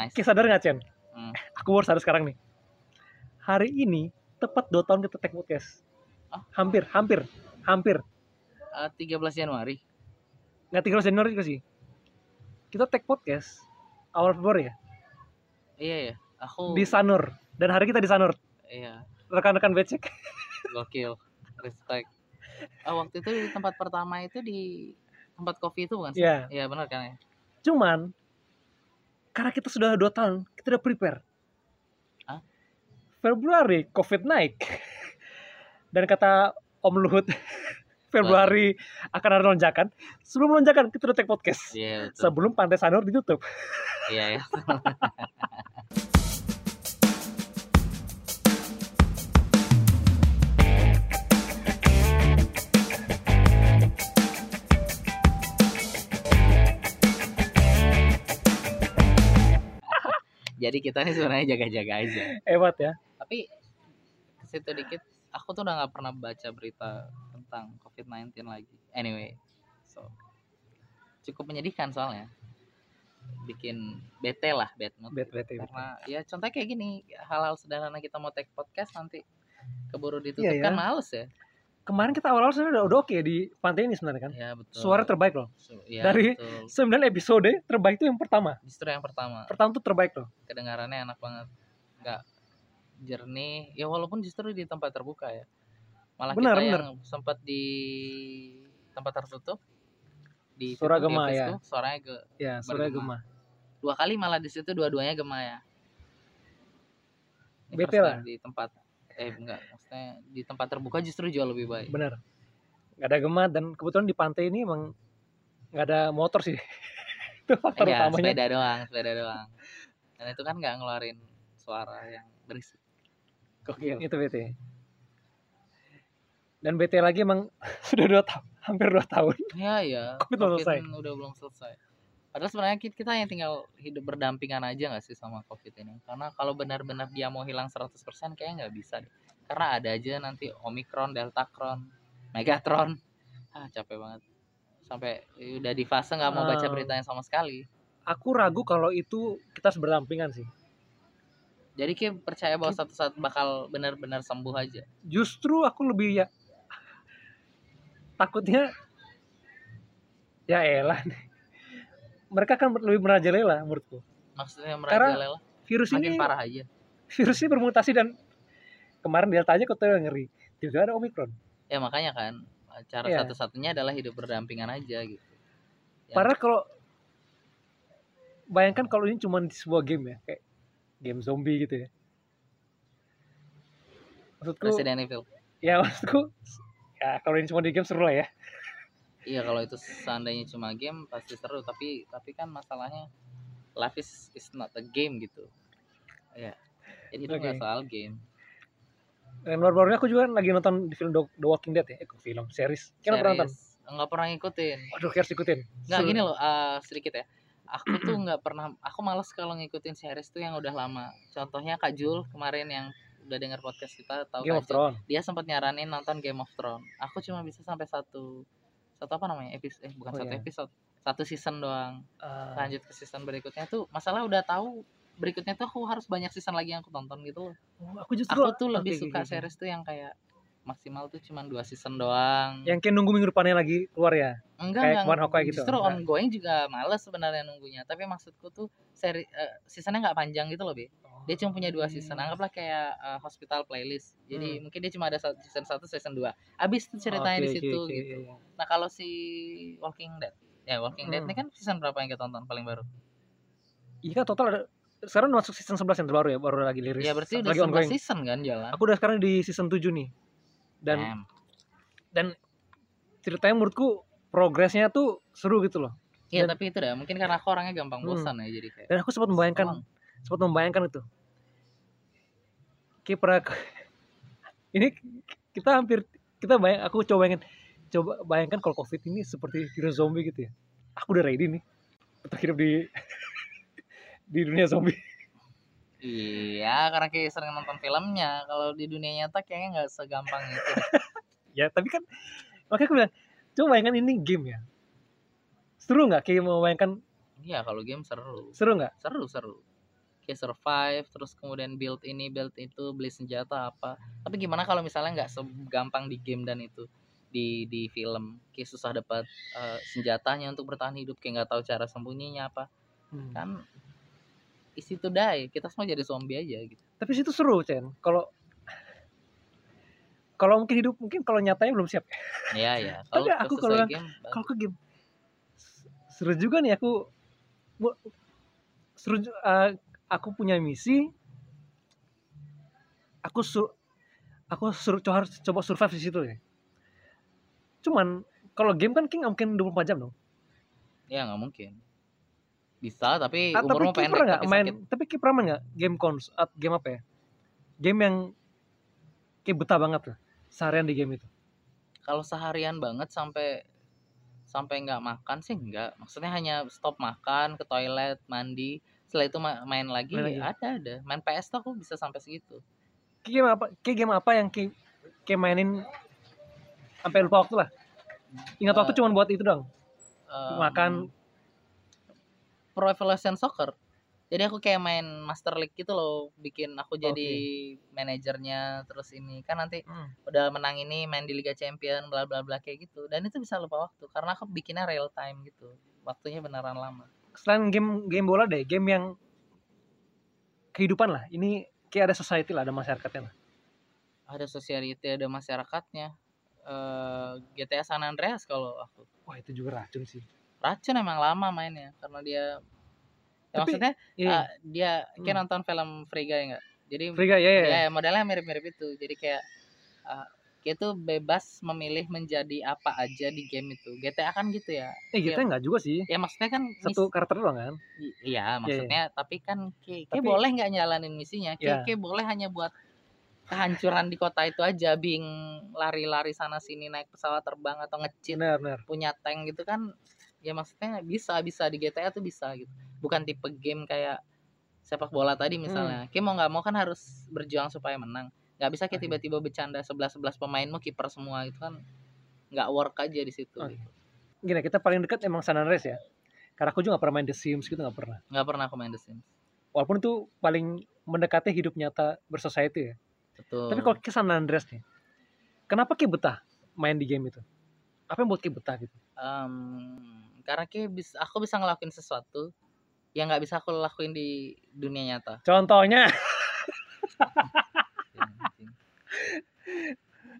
Nice. Kayak sadar nggak Chen? Hmm. Aku baru sadar sekarang nih. Hari ini tepat 2 tahun kita take podcast. Ah? Hampir, hampir, hampir. Eh, 13 Januari. Nggak 13 Januari juga sih. Kita take podcast awal Februari ya. Iya ya. Aku Di Sanur. Dan hari kita di Sanur. iya, Rekan-rekan becek. gokil. Respect. Ah, waktu itu di tempat pertama itu di tempat kopi itu bukan sih? Iya. Iya, benar kan ya? Cuman karena kita sudah dua tahun, kita udah prepare. Hah? Februari COVID naik. Dan kata Om Luhut, Februari akan ada lonjakan. Sebelum lonjakan kita udah take podcast. Iya, betul. Sebelum Pantai Sanur ditutup. Iya, ya. Jadi kita nih sebenarnya jaga-jaga aja. Hebat ya. Tapi situ dikit, aku tuh udah nggak pernah baca berita tentang COVID-19 lagi. Anyway, so cukup menyedihkan soalnya. Bikin bete lah, bad mood. Bet, bet, bet. Karena ya contohnya kayak gini, hal-hal sederhana kita mau take podcast nanti keburu ditutup Iya, kan ya. males ya. Kemarin kita awal-awal sebenarnya udah, udah oke di pantai ini sebenarnya kan. Ya betul. Suara terbaik loh. Su- ya, dari- betul. 9 episode terbaik itu yang pertama. justru yang pertama Pertama tuh terbaik loh. kedengarannya enak banget. Nggak jernih. Ya walaupun justru di tempat terbuka ya. Malah Benar, kita benar. yang sempat di tempat tertutup di Suara gema, ya. tuh, suaranya ke Ya, suara gema. dua kali malah di situ dua-duanya gema ya. Ini Bete first lah. di tempat eh enggak maksudnya di tempat terbuka justru jauh lebih baik. Benar. Gak ada gema dan kebetulan di pantai ini emang nggak ada motor sih. itu faktor Enggak, utamanya. sepeda doang, sepeda doang. Dan itu kan nggak ngeluarin suara yang berisik. Gokil. Itu BT. Dan BT lagi emang sudah dua tahun, hampir dua tahun. Ya ya, Covid selesai. udah belum selesai. Padahal sebenarnya kita, yang tinggal hidup berdampingan aja nggak sih sama Covid ini? Karena kalau benar-benar dia mau hilang 100% kayaknya nggak bisa deh. Karena ada aja nanti Omicron, Deltacron, Megatron. Ah, capek banget. Sampai udah di fase nggak mau baca beritanya sama sekali. Aku ragu kalau itu kita harus berdampingan sih. Jadi kayak percaya bahwa satu saat bakal benar-benar sembuh aja. Justru aku lebih ya takutnya ya elah nih. Mereka kan lebih merajalela menurutku. Maksudnya Karena merajalela Virus makin ini parah aja. virus ini bermutasi dan kemarin delta aja udah ngeri. Juga ada omikron. Ya makanya kan cara Iya. satu-satunya adalah hidup berdampingan aja gitu. Ya. Padahal kalau bayangkan kalau ini cuma di sebuah game ya, kayak game zombie gitu ya. Maksudku, Resident Evil. ya maksudku, ya kalau ini cuma di game seru lah ya. Iya kalau itu seandainya cuma game pasti seru tapi tapi kan masalahnya life is, is not a game gitu. Ya. Jadi itu Oke. soal game. Dan baru-baru aku juga lagi nonton di film The, Walking Dead ya, eh, film series. Kita pernah nonton. Nggak pernah ngikutin. Waduh, harus ikutin. Nggak Seru. gini loh eh, sedikit ya. Aku tuh nggak pernah. Aku males kalau ngikutin series tuh yang udah lama. Contohnya Kak Jul kemarin yang udah dengar podcast kita tahu Game Kak of Jul. Thrones. Dia sempat nyaranin nonton Game of Thrones. Aku cuma bisa sampai satu satu apa namanya episode eh bukan Oh, satu iya. episode satu season doang Ah, lanjut ke season berikutnya tuh masalah udah tahu berikutnya tuh aku harus banyak season lagi yang aku tonton gitu loh. oh, aku justru Aku tuh lebih Oke, suka oke. series tuh yang kayak maksimal tuh cuman dua season doang. yang kayak nunggu minggu depannya lagi keluar ya. enggak kayak enggak. Hawkeye gitu, Justru enggak. ongoing juga males sebenarnya nunggunya. Tapi maksudku tuh seri eh, seasonnya nggak panjang gitu loh, Be. Dia cuma punya dua season. Anggaplah kayak eh, hospital playlist. Jadi Hmm. mungkin dia cuma ada satu- season 1, season 2. Habis tuh ceritanya Oke, di situ oke, gitu. iya, iya. Nah, kalau si Walking Dead Ya, Walking Dead Hmm. ini kan season berapa yang kita tonton paling baru? Iya kan total ada sekarang masuk season 11 yang terbaru ya, baru lagi liris. Ya berarti udah lagi 11 ongoing. season kan jalan. Aku udah sekarang di season 7 nih. Dan Damn. ceritanya menurutku progresnya tuh seru gitu loh. Iya, dan- tapi itu dah mungkin karena aku orangnya gampang Hmm. bosan ya jadi kayak. Dan aku sempat membayangkan sempat membayangkan itu. Kayak pernah ini kita hampir kita bayang aku coba bayangin coba bayangkan kalau covid ini seperti virus zombie gitu ya. Aku udah ready nih untuk hidup di di dunia zombie. Iya, karena kayak sering nonton filmnya. Kalau di dunia nyata kayaknya nggak segampang itu. ya tapi kan makanya aku bilang coba bayangkan ini game ya. Seru nggak kayak mau bayangkan Iya, kalau game seru. seru nggak? Seru, seru. Kayak survive terus kemudian build ini build itu beli senjata apa tapi gimana kalau misalnya nggak segampang di game dan itu di di film kayak susah dapat eh, senjatanya untuk bertahan hidup kayak nggak tahu cara sembunyinya apa Hmm. kan isi to die kita semua jadi zombie aja gitu Tapi situ seru, Chen. Kalau kalau mungkin hidup mungkin kalau nyatanya belum siap. ya ya Tapi kalau aku kalau. Kalau ke game seru juga nih aku seru eh, aku punya misi aku sur aku coba harus coba survive di situ ya. Cuman kalau game kan King nggak mungkin 24 jam dong. ya nggak mungkin bisa tapi Ah, tapi umurmu Ki pendek pernah nggak tapi main? sakit Tapi Ki pernah main nggak game cons at game apa ya? Game yang kayak betah banget tuh seharian di game itu. kalau seharian banget sampai sampai nggak makan sih nggak maksudnya hanya stop makan ke toilet mandi setelah itu ma- main lagi, Main lagi. ada ada main PS tuh aku bisa sampai segitu Kayak game apa? Kayak game apa yang Ki kayak mainin sampai lupa waktu lah. Ingat waktu Eh, cuma buat itu dong. Em, Makan. Pro Evolution Soccer jadi aku kayak main Master League gitu loh bikin aku jadi manajernya terus ini kan nanti udah menang ini main di Liga Champion bla bla bla kayak gitu dan itu bisa lupa waktu karena aku bikinnya real time gitu waktunya beneran lama Selain game game bola deh, game yang kehidupan lah. Ini kayak ada society lah, ada masyarakatnya lah. ada society ada masyarakatnya eh GTA San Andreas kalau aku Wah itu juga racun sih. racun emang lama mainnya karena dia ya Tapi- maksudnya Iya. ah, dia kayak Hmm. nonton film Free Guy nggak jadi Free Guy, ya ya. ya modelnya mirip-mirip itu jadi kayak ah, kita tuh bebas memilih menjadi apa aja di game itu. GTA kan gitu ya Eh kita nggak juga sih. ya maksudnya kan Satu karakter doang kan. i- iya maksudnya tapi kan kayak, Tapi- boleh nggak nyalanin misinya? Kayak, Ya. kayak boleh hanya buat kehancuran di kota itu aja bing lari-lari sana sini naik pesawat terbang atau ngecit punya tank gitu kan ya maksudnya bisa bisa di GTA tuh bisa gitu. Bukan tipe game kayak sepak bola tadi misalnya. Kayak mau nggak mau kan harus berjuang supaya menang nggak bisa kayak tiba-tiba bercanda 11 11 pemainmu kiper semua itu kan nggak work aja di situ Oke. gitu. Gini kita paling dekat emang San Andreas ya. Karena aku juga nggak pernah main The Sims gitu nggak pernah. nggak pernah aku main The Sims Walaupun itu paling mendekati hidup nyata bersosiety ya. betul Tapi kalau ke San Andreas nih, kenapa Ki betah main di game itu? Apa yang buat Ki betah gitu? Em, karena kayak bis, aku bisa ngelakuin sesuatu yang nggak bisa aku lakuin di dunia nyata Contohnya Ya.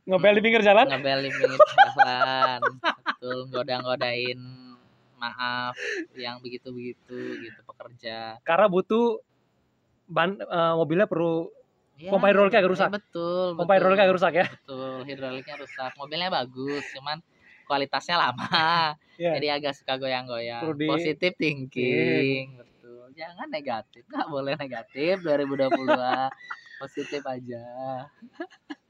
ngobel di pinggir jalan. ngebel di pinggir jalan betul ngoda-ngodain maaf yang begitu-begitu gitu pekerja Karena butuh ban eh, mobilnya perlu ya, Pompa hidroliknya agak ya, rusak. betul pompa betul, hidroliknya agak rusak ya. betul hidroliknya rusak mobilnya bagus cuman kualitasnya lama Iya. jadi agak suka goyang-goyang di- positif thinking betul jangan negatif nggak boleh negatif 2022 positif aja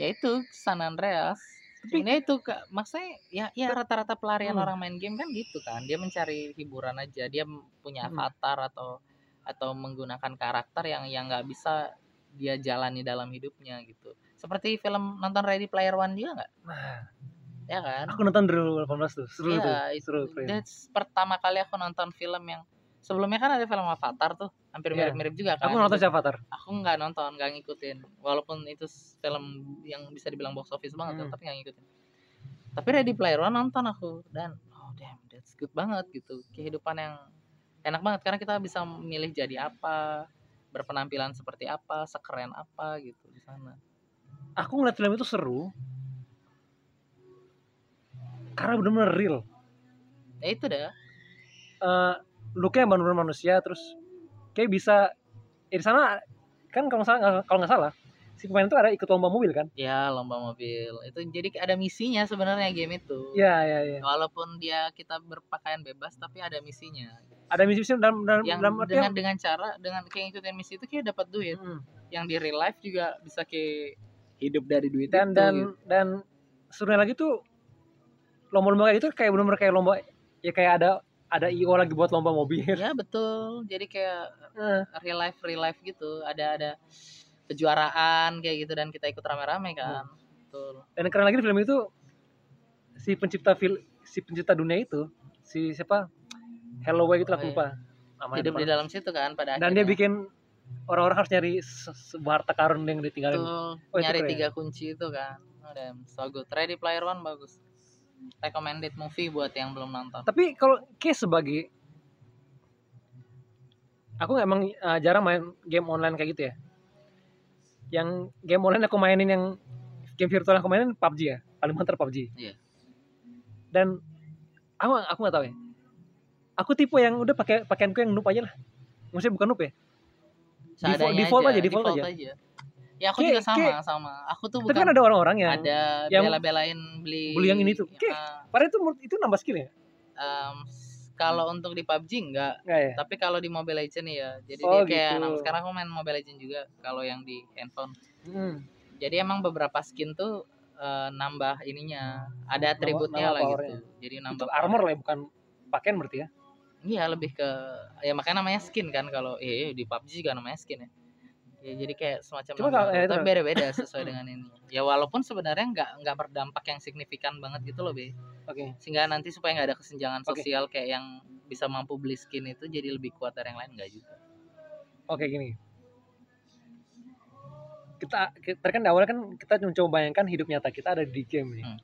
ya itu San Andreas ini itu maksudnya ya ya rata-rata pelarian Hmm. orang main game kan gitu kan dia mencari hiburan aja dia punya Hmm. avatar atau atau menggunakan karakter yang yang nggak bisa dia jalani dalam hidupnya gitu seperti film nonton Ready Player One juga nggak Nah, ya kan aku nonton 2018 tuh. Seru tuh. Iya, itu Seru tuh. that's pertama kali aku nonton film yang sebelumnya kan ada film Avatar tuh hampir Iya. mirip-mirip juga kan Aku nonton Avatar. aku nggak nonton nggak ngikutin walaupun itu film yang bisa dibilang box office banget Hmm. tapi nggak ngikutin tapi Ready Player One nonton aku dan oh damn that's good banget gitu kehidupan yang enak banget karena kita bisa memilih jadi apa berpenampilan seperti apa sekeren apa gitu di sana Aku ngeliat film itu seru. Karena bener-bener real. ya itu dah eh looknya bener-bener manusia terus kayak bisa ya di sana kan kalau nggak salah kalau nggak salah si pemain itu ada ikut lomba mobil kan? Ya lomba mobil. Itu jadi ada misinya sebenarnya game itu. Iya iya iya. Walaupun dia kita berpakaian bebas tapi ada misinya. Ada misi misi dalam dalam yang dalam dengan artian dengan cara dengan kayak ngikutin misi itu kayak dapat duit. Hmm. yang di real life juga bisa kayak hidup dari duit dan itu dan gitu. dan serunya lagi tuh lomba-lomba kayak itu kayak bener-bener kayak lomba ya kayak ada ada io lagi buat lomba mobil. Ya betul. Jadi kayak Eh, real life real life gitu. Ada ada kejuaraan kayak gitu dan kita ikut rame-rame kan. Betul. Dan keren lagi di film itu si pencipta film si pencipta dunia itu si siapa? Holloway itu Oh, aku iya. lupa. Namanya hidup di dalam situ kan pada dan dia bikin orang-orang harus nyari se- sebuah harta karun yang ditinggalin. Betul, Oh, nyari tiga kunci itu kan. Oh, damn, so good. Ready Player One bagus recommended movie buat yang belum nonton. Tapi kalau kayak sebagai aku emang uh, jarang main game online kayak gitu ya. Yang game online aku mainin yang game virtual aku mainin PUBG ya paling mantap PUBG Iya. dan aku aku nggak tahu ya. Aku tipe yang udah pakai pakaianku yang noob aja lah. Maksudnya bukan noob ya. Seadanya default aja, default aja. Ya aku Kayak- juga sama kayak- sama. Aku tuh tapi kan bukan ada orang-orang yang ada yang- bela-belain beli beli yang ini tuh. Kayak- Ah, padahal itu itu nambah skill ya? S- kalau untuk di PUBG enggak. Nggak ya? Tapi kalau di Mobile Legends ya jadi Oh, dia kayak gitu. nah, sekarang aku main Mobile Legends juga kalau yang di handphone. Hmm. jadi emang beberapa skin tuh eh, nambah ininya. Ada atributnya nambah lah powernya. gitu jadi itu nambah armor lah ya, bukan pakaian berarti ya? Iya lebih ke ya makanya namanya skin kan kalau iya di PUBG juga namanya skin ya. Ya jadi kayak semacam Cuma kalau- ya, itu. tapi beda-beda sesuai dengan ini. Ya walaupun sebenarnya nggak nggak berdampak yang signifikan banget gitu loh, Be. oke Sehingga nanti supaya nggak ada kesenjangan Oke. sosial kayak yang bisa mampu beli skin itu jadi lebih kuat dari yang lain nggak juga. oke gini kita kita kan awal kan kita mencoba bayangkan hidup nyata kita ada di game nih Hmm.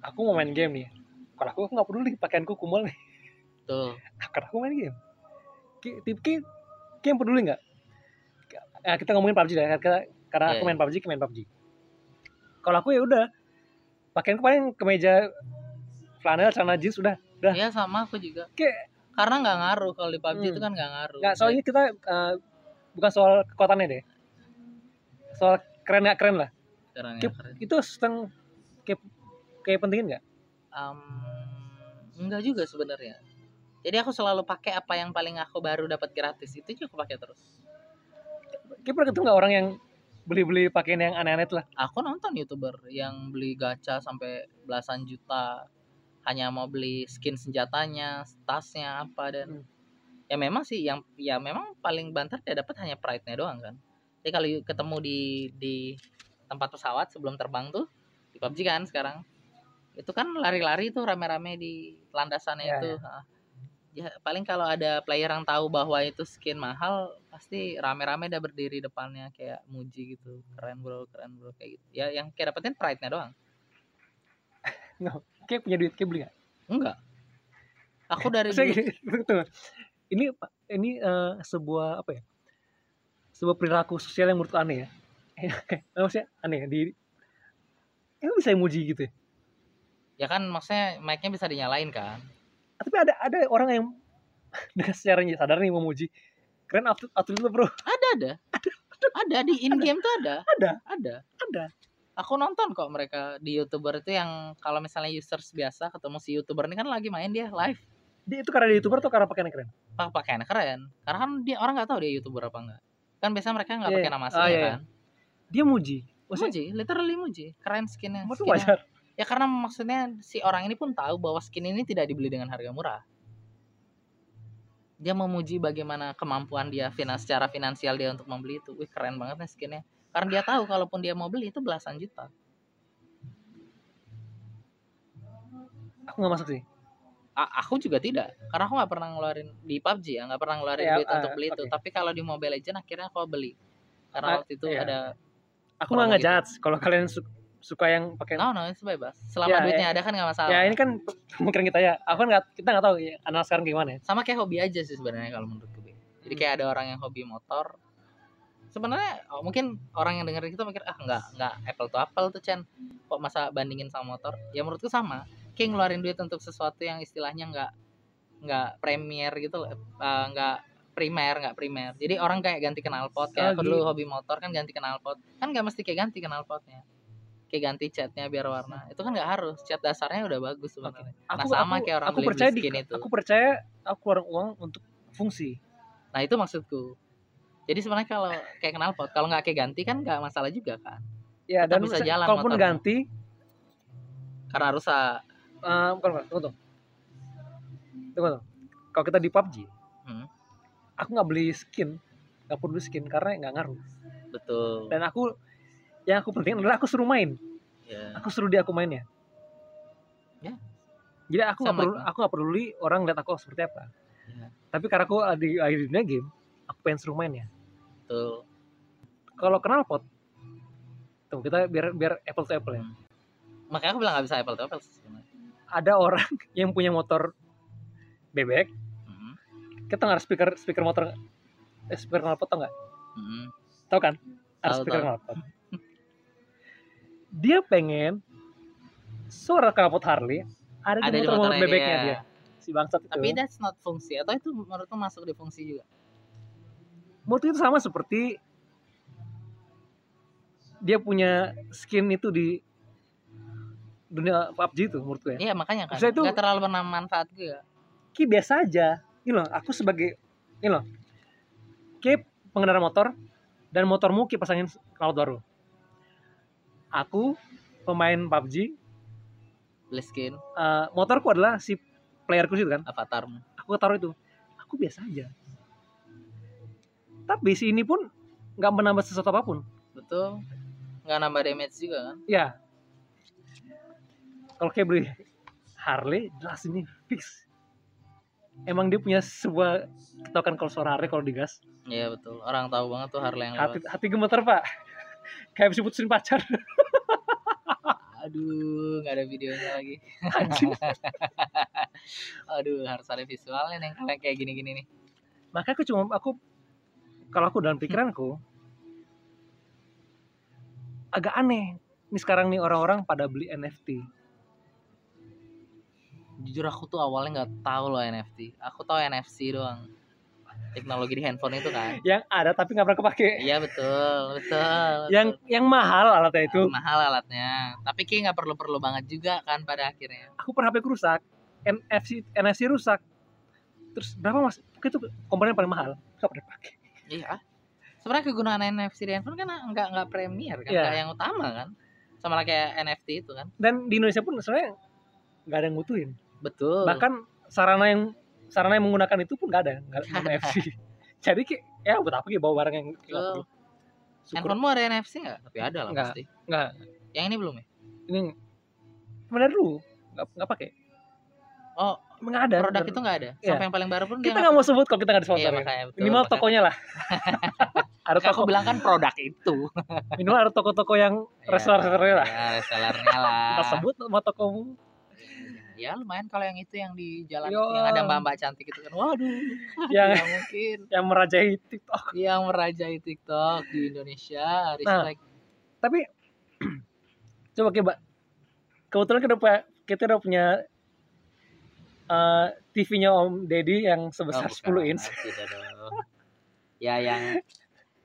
aku mau main game nih kalau aku aku nggak peduli pakaianku kumel nih Tuh. karena aku main game Ki- yang peduli nggak Nah, kita ngomongin PUBG kita, karena aku Iya, main PUBG kita main PUBG kalau aku ya udah pakaianku paling kemeja flanel celana jeans udah Ya sama aku juga. Kayak- Karena nggak ngaruh kalau di PUBG Hmm. itu kan nggak ngaruh. nggak soalnya kita eh, bukan soal kekuatannya deh soal keren nggak keren lah ya, keren. itu sedang kayak kayak pentingin nggak Em, enggak juga sebenarnya. Jadi aku selalu pakai apa yang paling aku baru dapat gratis itu juga aku pakai terus. pernah ketemu nggak orang yang beli-beli pakaian yang aneh-aneh lah Aku nonton youtuber yang beli gacha sampai belasan juta hanya mau beli skin senjatanya, tasnya apa dan Hmm. ya memang sih yang ya memang paling banter dia dapat hanya pride-nya doang kan. Jadi kalau ketemu di di tempat pesawat sebelum terbang tuh di PUBG kan sekarang itu kan lari-lari tuh rame-rame di landasannya Ya, itu. Ah. Ya paling kalau ada player yang tahu bahwa itu skin mahal pasti rame-rame udah berdiri depannya kayak muji gitu. Keren bro, keren bro kayak gitu. Ya yang kayak dapetin pride-nya doang. kayak punya duit kayak beli nggak Enggak. Aku dari Saya gini, tunggu. ini ini eh, sebuah apa ya sebuah perilaku sosial yang menurut aneh ya Kayak, maksudnya aneh ya, di ini bisa muji gitu ya ya kan maksudnya mic-nya bisa dinyalain kan. Tapi ada ada orang yang dengan secara sadar nih memuji keren atlet atlet lu bro Ada ada. Ada di in game tuh ada. Ada. Ada. ada Aku nonton kok mereka di YouTuber itu yang kalau misalnya users biasa ketemu si YouTuber ini kan lagi main dia live dia itu karena dia youtuber atau karena pakaiannya keren pakai pakaian keren. Karena kan dia orang nggak tahu dia YouTuber apa enggak. Kan biasa mereka nggak Iya, pakai nama ah, aslinya iya, iya. kan. dia muji maksudnya Muji, literally muji. Keren skinnya. skinnya. wajar Ya karena maksudnya si orang ini pun tahu bahwa skin ini tidak dibeli dengan harga murah. Dia memuji bagaimana kemampuan dia finan secara finansial dia untuk membeli itu. Wih keren banget nih skinnya. Karena dia tahu kalaupun dia mau beli itu belasan juta. aku nggak masuk sih A- aku juga tidak. Karena aku nggak pernah ngeluarin di PUBG ya, nggak pernah ngeluarin Ya, duit untuk ah, beli itu. oke. Tapi kalau di Mobile Legends akhirnya aku beli. Karena Ah, waktu itu iya. ada aku nggak gitu. ngejudge kalau kalian suka yang pakai no no itu bebas. Selama Ya, duitnya ya. ada kan nggak masalah. ya ini kan mungkin kita ya. Aku kan kita nggak tahu ya anak sekarang gimana ya. Sama kayak hobi aja sih sebenarnya kalau menurutku Be. jadi Hmm. kayak ada orang yang hobi motor. Sebenarnya oh, mungkin orang yang denger kita mikir ah nggak nggak apple to apple tuh Chen kok masa bandingin sama motor? Ya menurutku sama. Kayak ngeluarin duit untuk sesuatu yang istilahnya nggak nggak premier gitu loh. Eh, nggak primer nggak primer. Jadi orang kayak ganti knalpot kayak Oh, aku dulu hobi motor kan ganti knalpot kan nggak mesti kayak ganti knalpotnya kayak ganti catnya biar warna itu kan nggak harus cat dasarnya udah bagus sebenarnya nah aku sama aku, kayak orang aku percaya di itu aku percaya aku keluarin uang untuk fungsi Nah itu maksudku. Jadi sebenarnya kalau kayak knalpot, kalau nggak kayak ganti kan nggak masalah juga kan. ya Tetap dan bisa jalan kalaupun motornya. ganti Karena rusak. eh, bukan bukan tunggu tunggu tunggu tunggu kalau kita di PUBG Hmm. aku nggak beli skin nggak perlu skin karena nggak ngaruh Betul. dan aku yang aku penting adalah aku suruh main Ya. aku suruh dia aku mainnya Ya. Jadi aku nggak perlu aku nggak peduli orang lihat aku seperti apa. Iya. Tapi karena aku lagi di dunia game, aku pengen seru main ya. Betul. Kalau kenal pot, tuh kita biar biar apple to apple ya. Hmm. Makanya aku bilang nggak bisa apple to apple. Ada orang yang punya motor bebek, Mhm. kita nggak speaker speaker motor eh, speaker knalpot tau nggak? Mhm. Tahu kan? Tahu, speaker knalpot. Dia pengen suara knalpot Harley ada, Ada di motor, motornya bebeknya dia. dia. Si bangsat itu. Tapi that's not fungsi atau itu menurutmu masuk di fungsi juga? Menurut itu sama seperti dia punya skin itu di dunia PUBG itu menurut gue. Iya makanya kan. Maksudnya itu- Nggak terlalu bermanfaat juga. Ki biasa aja. Ini loh, aku sebagai ini loh. Ki pengendara motor dan motormu ki pasangin knalpot baru. Aku pemain PUBG, Beli skin eh, motorku adalah si playerku situ kan. avatarmu. Aku taruh itu. Aku biasa aja. Tapi si ini pun nggak menambah sesuatu apa pun. Betul. Nggak nambah damage juga kan? Ya. Kalau kayak beli Harley, jelas ini fix. Emang dia punya sebuah ketokan kalau suara Harley kalau digas. Iya betul. Orang tahu banget tuh Harley yang Hati, lewat. hati gemeter pak. Kayak habis putusin pacar. Aduh, nggak ada videonya lagi. Aduh, harus ada visualnya kalau yang kayak gini-gini nih. Makanya aku cuma aku kalau aku dalam pikiranku agak aneh. Ini sekarang nih orang-orang pada beli NFT. Jujur aku tuh awalnya nggak tahu loh NFT. Aku tahu NFC doang. Teknologi di handphone itu kan. Yang ada tapi nggak pernah kepake. Iya betul, betul. Yang yang mahal alatnya itu. betul. mahal alatnya. Tapi kayak nggak perlu-perlu banget juga kan pada akhirnya. Aku pernah HP rusak. NFC NFC rusak. Terus berapa mas? Itu komponen paling mahal. Gak pernah pakai. Iya. Sebenarnya kegunaan NFC di handphone kan nggak nggak premier kan, Iya. nggak yang utama kan. Sama lah kayak NFT itu kan. Dan di Indonesia pun sebenarnya nggak ada yang ngutuin. Betul. Bahkan sarana yang sarana yang menggunakan itu pun nggak ada, nggak ada NFC. Jadi kayak ya buat apa kayak bawa barang yang nggak perlu. Syukur Handphonemu ada NFC nggak? Tapi ada lah Nggak. pasti. nggak Yang ini belum ya? ini benar dulu nggak nggak pakai. Oh, Nggak ada. produk bener. itu nggak ada. Iya. Sampai yang paling baru pun kita nggak mau sebut kalau kita nggak Iya disponsori. makanya betul. Minimal makanya- tokonya lah. ada Makanya aku toko bilang kan produk itu. minimal ada toko-toko yang reseller-resellernya lah. Ya, resellernya lah. Kita sebut sama tokomu. Ya lumayan kalau yang itu yang di jalan Yo. yang ada mbak-mbak cantik itu kan. Waduh. Yang Tidak mungkin. yang merajai TikTok. Yang merajai TikTok di Indonesia. Nah, Respect. Tapi coba coba kebetulan kita udah kita udah punya eh, TV-nya Om Deddy yang sebesar Oh, 10 bukan. inch. Ya yang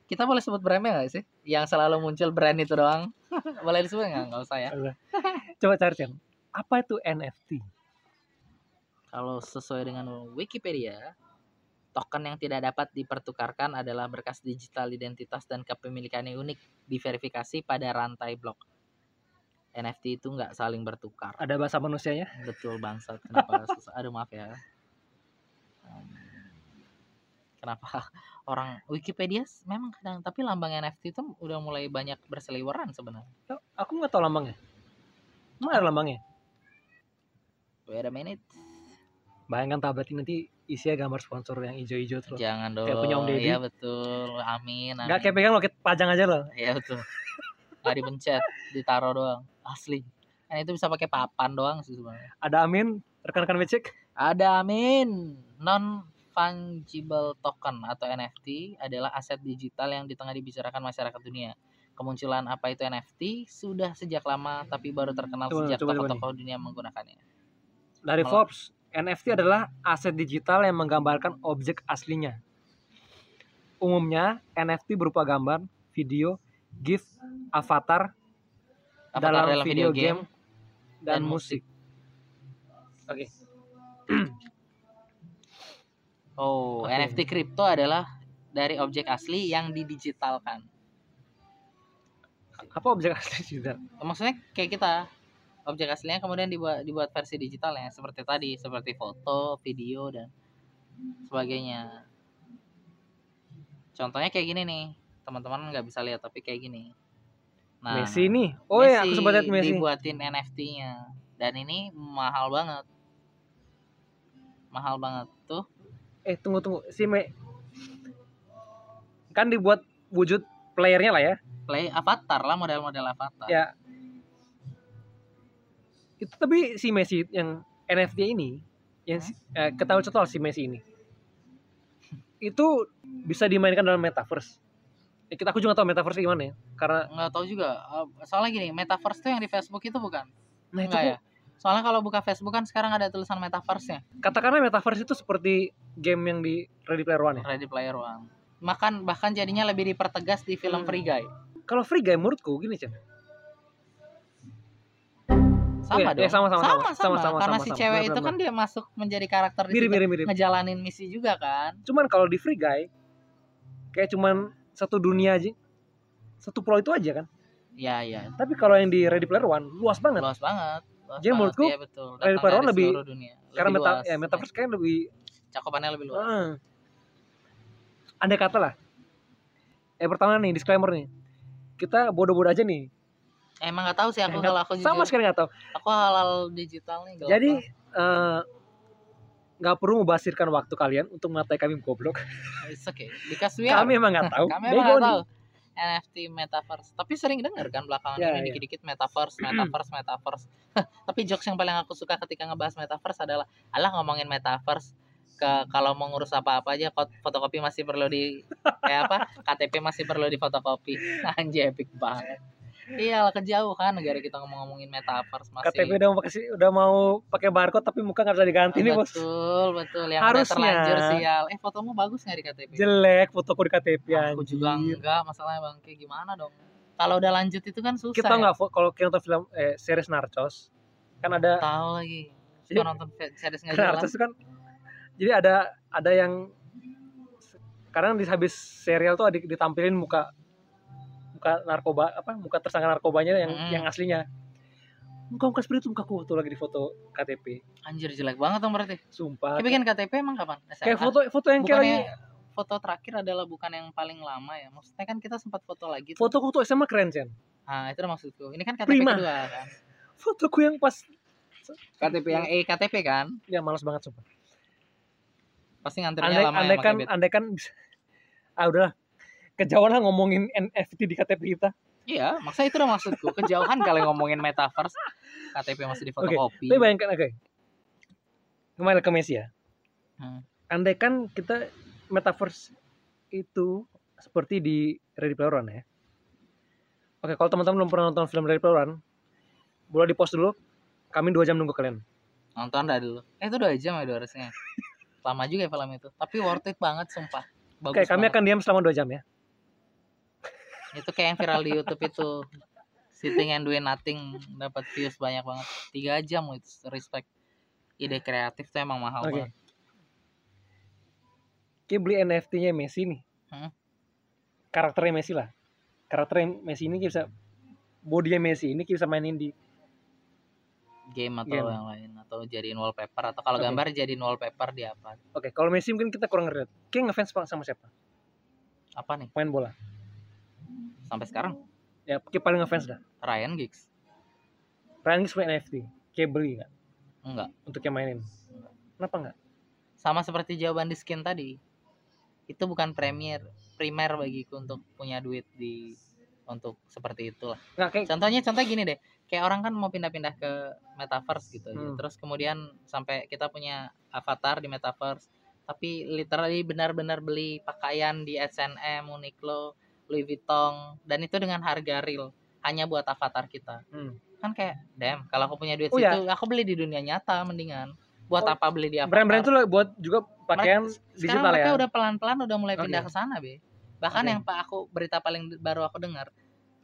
kita boleh sebut brandnya nggak sih? Yang selalu muncul brand itu doang. boleh disebut nggak? Nggak usah ya. Coba cari Chan. Apa itu NFT? Kalau sesuai dengan Wikipedia, token yang tidak dapat dipertukarkan adalah berkas digital identitas dan kepemilikan yang unik diverifikasi pada rantai blok. NFT itu nggak saling bertukar. Ada bahasa manusianya? Betul bangsat. Kenapa susah? Aduh maaf ya. Kenapa orang Wikipedia memang kadang tapi lambang NFT itu udah mulai banyak berseliweran sebenarnya. Aku nggak tahu lambangnya. Emang ada lambangnya? Wait a minute. Bayangkan tablet ini nanti isinya gambar sponsor yang hijau-hijau terus. Jangan dong. Kayak punya Om Deddy. Iya betul. Amin. amin. Nggak kayak pegang loket pajang aja loh. Iya betul. Nggak dipencet, ditaruh doang. Asli. Kan itu bisa pakai papan doang sih sebenarnya. Ada Amin, rekan-rekan becek. Ada amin. Non fungible token atau NFT adalah aset digital yang di tengah dibicarakan masyarakat dunia. Kemunculan apa itu NFT sudah sejak lama tapi baru terkenal Coba, sejak tokoh-tokoh dunia menggunakannya. Dari Malah- Forbes, NFT adalah aset digital yang menggambarkan objek aslinya. Umumnya, NFT berupa gambar, video, GIF, avatar, Avatar dalam dalam video, video game, dan, dan musik. Oke, Oh, Oke. NFT kripto adalah dari objek asli yang didigitalkan. apa objek asli digital? maksudnya kayak kita objek aslinya kemudian dibuat dibuat versi digitalnya seperti tadi seperti foto video dan sebagainya. Contohnya kayak gini nih teman-teman nggak bisa lihat tapi kayak gini. Nah Messi nih. Oh ya, aku sempat lihat Messi. dibuatin NFT-nya dan ini mahal banget. Mahal banget tuh. Eh tunggu tunggu. Si Me kan dibuat wujud playernya lah ya. Play avatar lah model-model avatar. Ya itu tapi si Messi yang NFT ini yang eh, ketahui total si Messi ini. Itu bisa dimainkan dalam metaverse. Ya, kita aku juga tahu metaverse gimana ya karena nggak tahu juga. Uh, soalnya gini metaverse tuh yang di Facebook itu bukan? Nah itu ya? soalnya kalau buka Facebook kan sekarang ada tulisan metaverse nya katakanlah metaverse itu seperti game yang di Ready Player One ya? Ready Player One. Makan bahkan jadinya lebih dipertegas di film Hmm. Free Guy. Kalau free game menurutku gini Chan sama Iya, dong. iya, sama, sama, sama, sama, sama, sama, karena si cewek itu kan dia masuk menjadi karakter di mirip mirip mirip. ngejalanin misi juga kan? Cuman kalau di free guy kayak cuman satu dunia aja satu pulau itu aja kan? Ya ya tapi kalau yang di Ready Player One luas banget. Luas banget. Luas Jadi menurutku, iya, betul. Ready Player One lebih- dunia. karena meta ya metaverse kan lebih cakupannya lebih luas. Ah. andai kata lah. Eh pertama nih disclaimer nih. Kita bodoh-bodoh aja nih emang nggak tahu sih aku kalau aku sama sekali nggak tahu. Aku halal digital nih gelap jadi eh, nggak perlu membasirkan waktu kalian untuk mengatai kami goblok. It's okay. Because we kami emang nggak tahu. Kami emang nggak tahu. NFT metaverse. Tapi sering dengar kan belakangan Ya, ini ya. dikit-dikit metaverse metaverse metaverse. Tapi jokes yang paling aku suka ketika ngebahas metaverse adalah alah ngomongin metaverse. Ke kalau mau ngurus apa-apa aja fotokopi masih perlu di kayak apa KTP masih perlu di fotokopi. Anjir epic banget iya lah kejauhan negara kita ngomong-ngomongin metaverse masih. KTP udah mau pakai udah mau pakai barcode tapi muka nggak bisa diganti nih bos. Betul betul. Yang Harusnya. udah terlanjur sial. Eh fotomu bagus nggak di KTP jelek fotoku di KTP aku juga enggak masalahnya bang. Kayak gimana dong? Kalau udah lanjut itu kan susah kita ya. nggak fo- kalau kita nonton film eh, series Narcos kan ada tahu lagi. Jadi- nonton series nggak jelas Narcos kan jadi ada ada yang kadang di habis serial tuh ada ditampilin muka muka narkoba apa muka tersangka narkobanya yang Mm. yang aslinya. Muka muka seperti itu mukaku tuh lagi di foto KTP anjir jelek banget dong berarti. Sumpah. Kayak bikin KTP emang kapan? SMA? kayak foto foto yang kayak lagi foto terakhir adalah bukan yang paling lama ya? Maksudnya kan kita sempat foto lagi tuh. fotoku tuh SMA keren Chen ah itu maksudku. Ini kan KTP Prima. kedua kan? Fotoku yang pas KTP yang E KTP kan? Ya malas banget sumpah. Pasti ngantrinya andai lama andai ya kan andai kan ah udahlah kejauhan lah ngomongin NFT di KTP kita iya maksudnya itu udah maksudku kejauhan kali ngomongin metaverse KTP masih di fotokopi Tapi bayangkan oke. Kembali ke Messi ya. Hmm. Andai kan kita metaverse itu seperti di Ready Player One ya. Oke, kalau teman-teman belum pernah nonton film Ready Player One, boleh di post dulu. Kami dua jam nunggu kalian. nonton dah dulu eh itu dua jam ya harusnya lama juga ya film itu tapi worth it banget sumpah bagus Oke, kami banget. akan diam selama dua jam ya. Itu kayak yang viral di YouTube itu sitting and doing nothing dapat views banyak banget tiga jam itu respect ide kreatif tuh emang mahal Oke. banget Kita beli NFT-nya Messi nih. Hmm. Karakternya Messi lah. Karakternya Messi ini kita bisa bodinya Messi ini kita bisa mainin di game atau Game. yang lain atau jadiin wallpaper atau kalau Oke. gambar jadiin wallpaper di apa Oke, kalau Messi mungkin kita kurang ngeliat. Kayak ngefans sama siapa? apa nih Main bola. Sampai sekarang Ya, kayak paling ngefans dah. Ryan Giggs Ryan Giggs punya NFT. Kayak beli nggak? enggak Untuk yang mainin. Kenapa nggak? sama seperti jawaban di skin tadi itu bukan premier primer bagiku untuk punya duit di untuk seperti itulah Nggak kayak contohnya contoh gini deh kayak orang kan mau pindah-pindah ke metaverse gitu aja. Hmm. terus kemudian sampai kita punya avatar di metaverse tapi literally benar-benar beli pakaian di H&M, Uniqlo, Louis Vuitton dan itu dengan harga real hanya buat avatar kita Hmm. kan kayak damn kalau aku punya duit Oh, situ aku beli di dunia nyata mendingan buat Oh, apa beli di avatar brand-brand itu buat juga pakaian sekarang digital mereka ya. udah pelan-pelan udah mulai Oke. pindah ke sana be bahkan Oke. yang pak aku berita paling baru aku dengar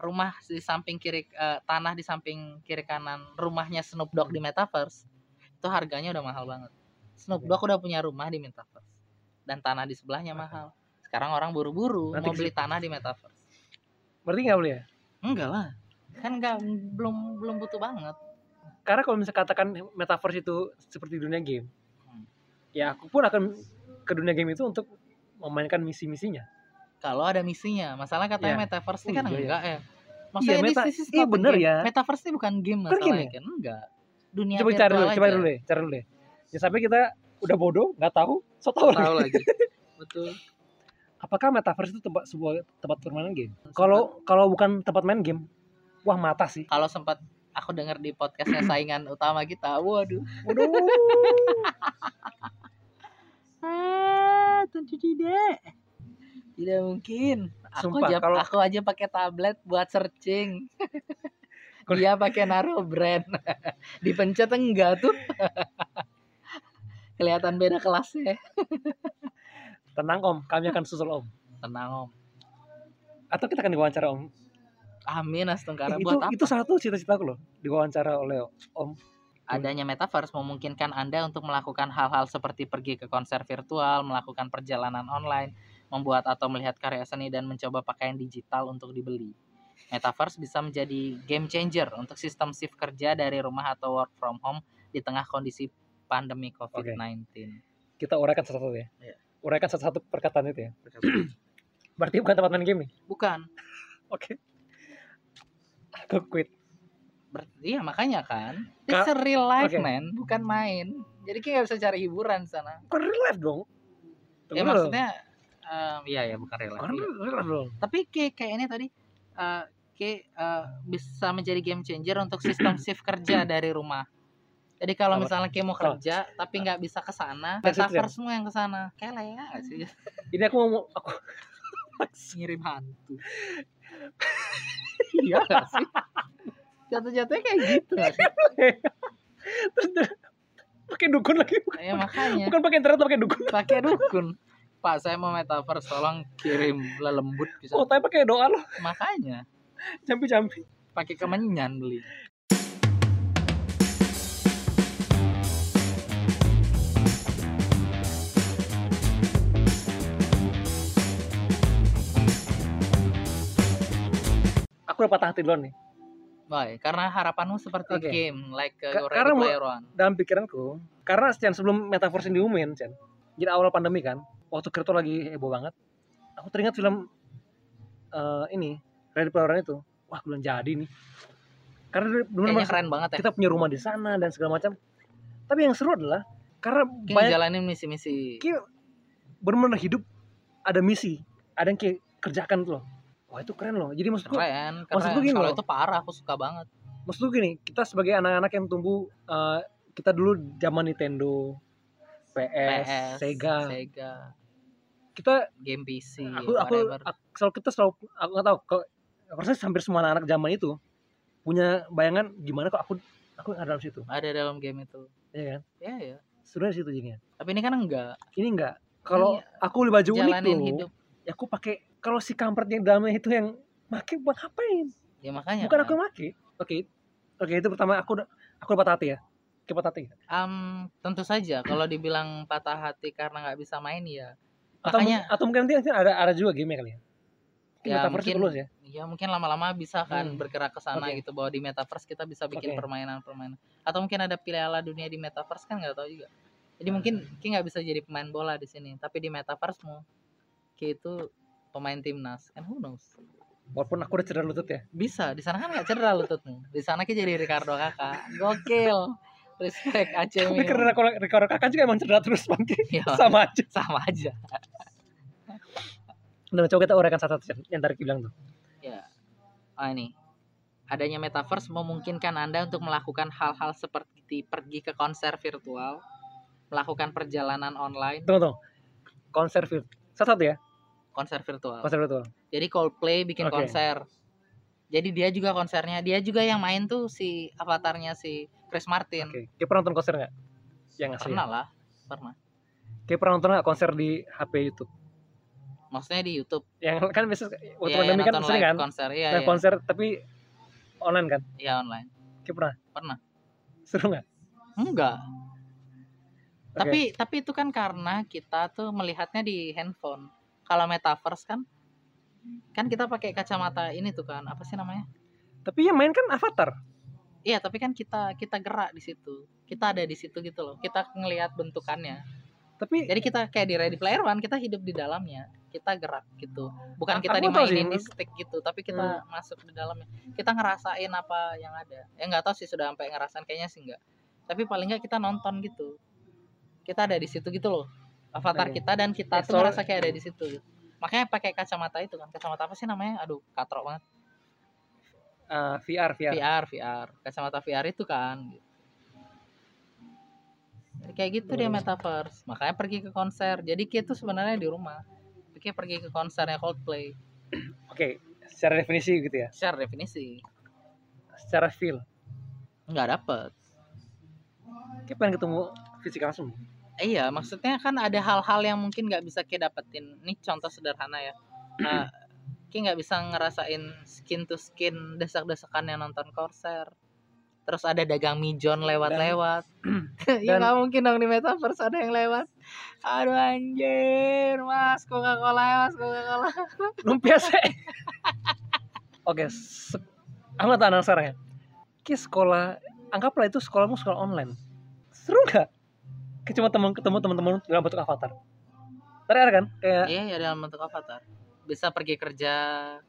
rumah di samping kiri eh, tanah di samping kiri kanan rumahnya Snoop Dogg di metaverse itu harganya udah mahal banget Snoop. Dogg udah punya rumah di metaverse dan tanah di sebelahnya mahal sekarang orang buru-buru mau beli tanah di metaverse Berarti nggak beli ya? enggak lah kan enggak belum belum butuh banget Karena kalau misalnya katakan metaverse itu seperti dunia game, Hmm. ya aku pun akan ke dunia game itu untuk memainkan misi-misinya. kalau ada misinya masalah katanya Iya. metaverse ini kan iya ya. enggak ya maksudnya Iya, this- meta- this is iya, bener game. ya. metaverse ini bukan game masalahnya ya? kan enggak dunia Coba cari dulu, coba dulu deh, cari dulu deh. Ya sampai kita udah bodoh nggak tahu so tau tahu lagi. lagi betul apakah metaverse itu tempat sebuah tempat permainan game? Kalau kalau bukan tempat main game wah mata sih. Kalau sempat aku dengar di podcastnya saingan utama kita waduh. Waduh. Ah tentu tidak. Tidak mungkin. Aku Sumpah, aja kalau- aku aja pakai tablet buat searching. Dia pakai naruh brand. Dipencet enggak tuh? Kelihatan beda kelasnya tenang om. Kami akan susul om. Tenang om. Atau kita akan diwawancara om? Amin astungkara. Itu buat apa? itu satu cita-citaku loh. Diwawancara oleh om. Adanya metaverse memungkinkan Anda untuk melakukan hal-hal seperti pergi ke konser virtual, melakukan perjalanan online, membuat atau melihat karya seni dan mencoba pakaian digital untuk dibeli. Metaverse bisa menjadi game changer untuk sistem shift kerja dari rumah atau work from home di tengah kondisi pandemi COVID-19. kita uraikan satu-satu ya. Iya. Uraikan satu-satu perkataan itu ya berarti bukan tempat main game nih Bukan. oke aku quit Ber- iya makanya kan. Ka- It's a real life Oke. man, bukan main. Jadi kayak nggak bisa cari hiburan di sana. bukan real life dong ya Tunggu dulu. maksudnya em, iya ya bukan real life. bukan iya. real life dong tapi kayak kayak ini tadi eh kayak eh, bisa menjadi game changer untuk sistem shift kerja dari rumah jadi kalau misalnya kayak mau Oh. kerja tapi nggak bisa ke sana Maksudnya? metaverse semua yang ke sana. Kayak ya sih? Ini aku mau aku ngirim hantu. Iya sih? Jatuh-jatuhnya kayak gitu. Nggak sih terus pakai dukun lagi. Ya makanya. Bukan pakai internet pakai dukun. Pakai dukun. Pak saya mau metaverse tolong kirim lelembut bisa oh tapi pakai doa loh. Makanya. Campi-campi pakai kemenyan beli aku udah patah hati duluan nih Baik, karena harapanmu seperti Oke. game like uh, Ka- karena Player One. dalam pikiranku karena Chan sebelum metaverse ini diumumin Chan jadi awal pandemi kan waktu kripto lagi heboh banget aku teringat film eh, ini Ready Player One itu wah belum jadi nih karena Kayaknya keren banget ya. kita punya rumah di sana dan segala macam tapi yang seru adalah karena Mungkin banyak jalanin misi-misi. kayak benar-benar hidup ada misi ada yang kayak kerjakan tuh loh wah itu keren loh jadi maksudku Keren, maksudku keren. gini Kalau itu parah, aku suka banget. maksudku gini kita sebagai anak-anak yang tumbuh eh, kita dulu zaman Nintendo PS, PS, Sega Sega, kita game PC, aku aku, aku selalu kita selalu aku nggak tahu kalau aku rasa hampir semua anak-anak zaman itu punya bayangan gimana kok aku aku ada dalam situ ada dalam game itu. ya kan Ya ya. sebenarnya situ jadinya Tapi ini kan enggak. ini enggak kalau aku beli baju unik tuh hidup. Ya aku pakai kalau si kampret yang dalamnya itu yang make buat ngapain? Ya makanya. bukan kan. aku yang make. Oke oke itu pertama aku aku patah hati ya? Oke, patah hati Am, tentu saja. Kalau dibilang patah hati karena nggak bisa main ya. atau Makanya atau mungkin nanti ada ada juga game kali ya? Mungkin Ya, metaverse mungkin lulus ya? ya mungkin lama-lama bisa kan Hmm. bergerak ke sana Oke. gitu bahwa di metaverse kita bisa bikin permainan-permainan. Atau mungkin ada piala dunia di metaverse kan nggak tahu juga. Jadi mungkin Ki nggak bisa jadi pemain bola di sini. Tapi di metaverse mu Ki itu pemain timnas. Kan who knows? Walaupun aku udah cedera lutut ya. Bisa di sana kan nggak cedera lututmu di sana Ki jadi Ricardo kakak gokil. Respect Aceh tapi karena Ricardo kakak juga emang cedera terus bangke ya, sama aja. Sama aja. Nah, coba kita uraikan satu-satu yang tadi bilang tuh. Ya. Ah ini. Adanya metaverse memungkinkan anda untuk melakukan hal-hal seperti pergi ke konser virtual melakukan perjalanan online. Tunggu tunggu. Konser fit satu-satu ya konser virtual. Konser virtual. Jadi Coldplay bikin Oke. konser. Jadi dia juga konsernya dia juga yang main tuh si avatarnya si Chris Martin. Oke. Kita pernah nonton konser nggak? Yang asli pernah lah pernah. Kita pernah nonton nggak konser di HP YouTube? Maksudnya di YouTube. Yang kan biasa waktu Iya, pandemi kan sering kan? konser iya Live iya. konser tapi online kan? Iya online. Kita pernah? Pernah. seru nggak? Enggak. Oke. tapi tapi itu kan karena kita tuh melihatnya di handphone kalau metaverse kan kan kita pakai kacamata ini tuh kan apa sih namanya? Tapi yang main kan avatar. Iya tapi kan kita kita gerak di situ. Kita ada di situ gitu loh kita ngelihat bentukannya. Tapi jadi kita kayak di Ready Player One kita hidup di dalamnya kita gerak gitu. Bukan A- kita dimainin di stick gitu tapi kita masuk di dalamnya. Kita ngerasain apa yang ada. Ya nggak tahu sih sudah sampai ngerasain kayaknya sih enggak tapi paling nggak kita nonton gitu. Kita ada di situ gitu loh avatar kita dan kita tuh merasa kayak ada di situ gitu. makanya pakai kacamata itu kan. Kacamata apa sih namanya? Aduh katrok banget. Eh, VR VR VR VR kacamata VR itu kan gitu. Jadi kayak gitu dia metaverse. Makanya pergi ke konser. Jadi kita tuh sebenarnya di rumah. Kita pergi ke konsernya Coldplay. Oke secara definisi gitu ya? Secara definisi. Secara feel? Nggak dapet. Kayak pengen ketemu fisik langsung Iya, maksudnya kan ada hal-hal yang mungkin nggak bisa kita dapetin. Ini contoh sederhana ya. Nah, Ki nggak bisa ngerasain skin to skin desak-desakan yang nonton konser. Terus ada dagang mijon lewat-lewat. ya nggak mungkin dong di metaverse ada yang lewat. Aduh anjir, mas Coca-Cola ya mas Coca-Cola. lumpia sih oke nggak tahu sekarang ya Ki sekolah anggaplah itu sekolahmu sekolah online seru nggak Ki cuma teman ketemu teman-teman dalam bentuk avatar tadi ada kan kayak Iya, ya dalam bentuk avatar. Bisa pergi kerja,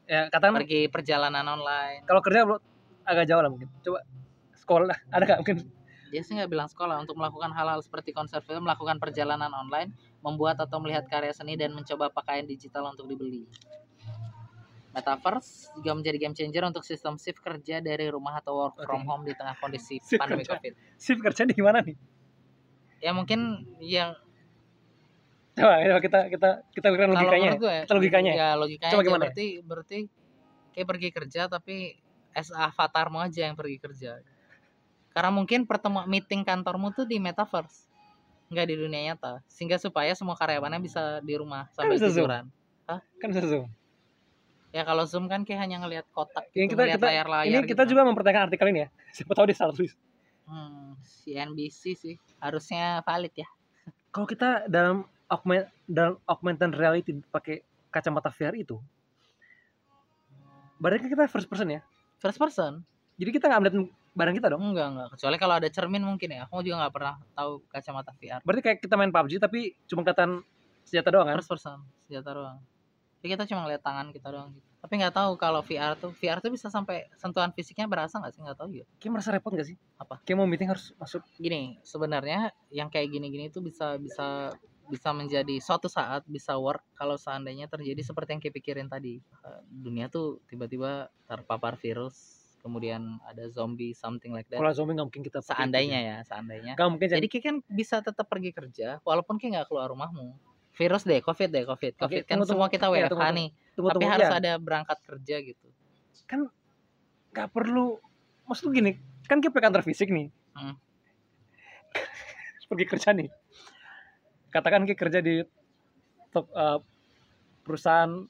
ya katakan pergi perjalanan online. kalau kerja belum agak jauh lah mungkin coba sekolah ada nggak mungkin Dia sih nggak bilang sekolah untuk melakukan hal-hal seperti konser film, melakukan perjalanan online, membuat atau melihat karya seni dan mencoba pakaian digital untuk dibeli. Metaverse juga menjadi game changer untuk sistem shift kerja dari rumah atau work from home di tengah kondisi Shift pandemi kerja. Covid. shift kerja di gimana nih Ya mungkin yang coba coba kita kita kita kalau logikanya gue Kita logikanya ya logikanya Coba gimana ya? berarti berarti kayak pergi kerja tapi as avatarmu aja yang pergi kerja. Karena mungkin pertemuan meeting kantormu tuh di metaverse, nggak di dunia nyata, sehingga supaya semua karyawannya bisa di rumah sambil bisa Zoom. tiduran. kan bisa zoom Ya kalau zoom kan kayak hanya ngelihat kotak, Ini gitu, kita- ngelihat kita- layar-layar. ini kita gitu. juga mempertanyakan artikel ini ya siapa tahu dia salah tulis Hmm, CNBC sih harusnya valid ya. kalau kita dalam augment dalam augmented reality pakai kacamata VR itu berarti kita first person ya First person? jadi kita nggak melihat barang kita dong Enggak enggak. Kecuali kalau ada cermin mungkin ya. Aku juga nggak pernah tahu kacamata VR. berarti kayak kita main PUBG tapi cuma kelihatan senjata doang kan First person, senjata doang. Jadi kita cuma ngeliat tangan kita doang gitu. Tapi nggak tahu kalau VR tuh VR tuh bisa sampai sentuhan fisiknya berasa nggak sih nggak tahu ya. kayak merasa repot gak sih Apa? kayak mau meeting harus masuk Gini, sebenarnya yang kayak gini-gini itu bisa bisa bisa menjadi suatu saat bisa work kalau seandainya terjadi seperti yang kepikirin tadi. Eh, Dunia tuh tiba-tiba terpapar virus, kemudian ada zombie something like that. kalau zombie nggak mungkin kita Seandainya ya, seandainya. nggak mungkin Jadi Ki kan bisa tetap pergi kerja walaupun Ki nggak keluar rumahmu. Virus deh, covid deh, covid. Oke, Covid kan tunggu, semua kita Iya, WFH nih. Tunggu tapi harus ya, ada berangkat kerja gitu. nggak perlu maksud gini kan kita kantor fisik nih Hmm. pergi kerja nih katakan kita kerja di top, eh, perusahaan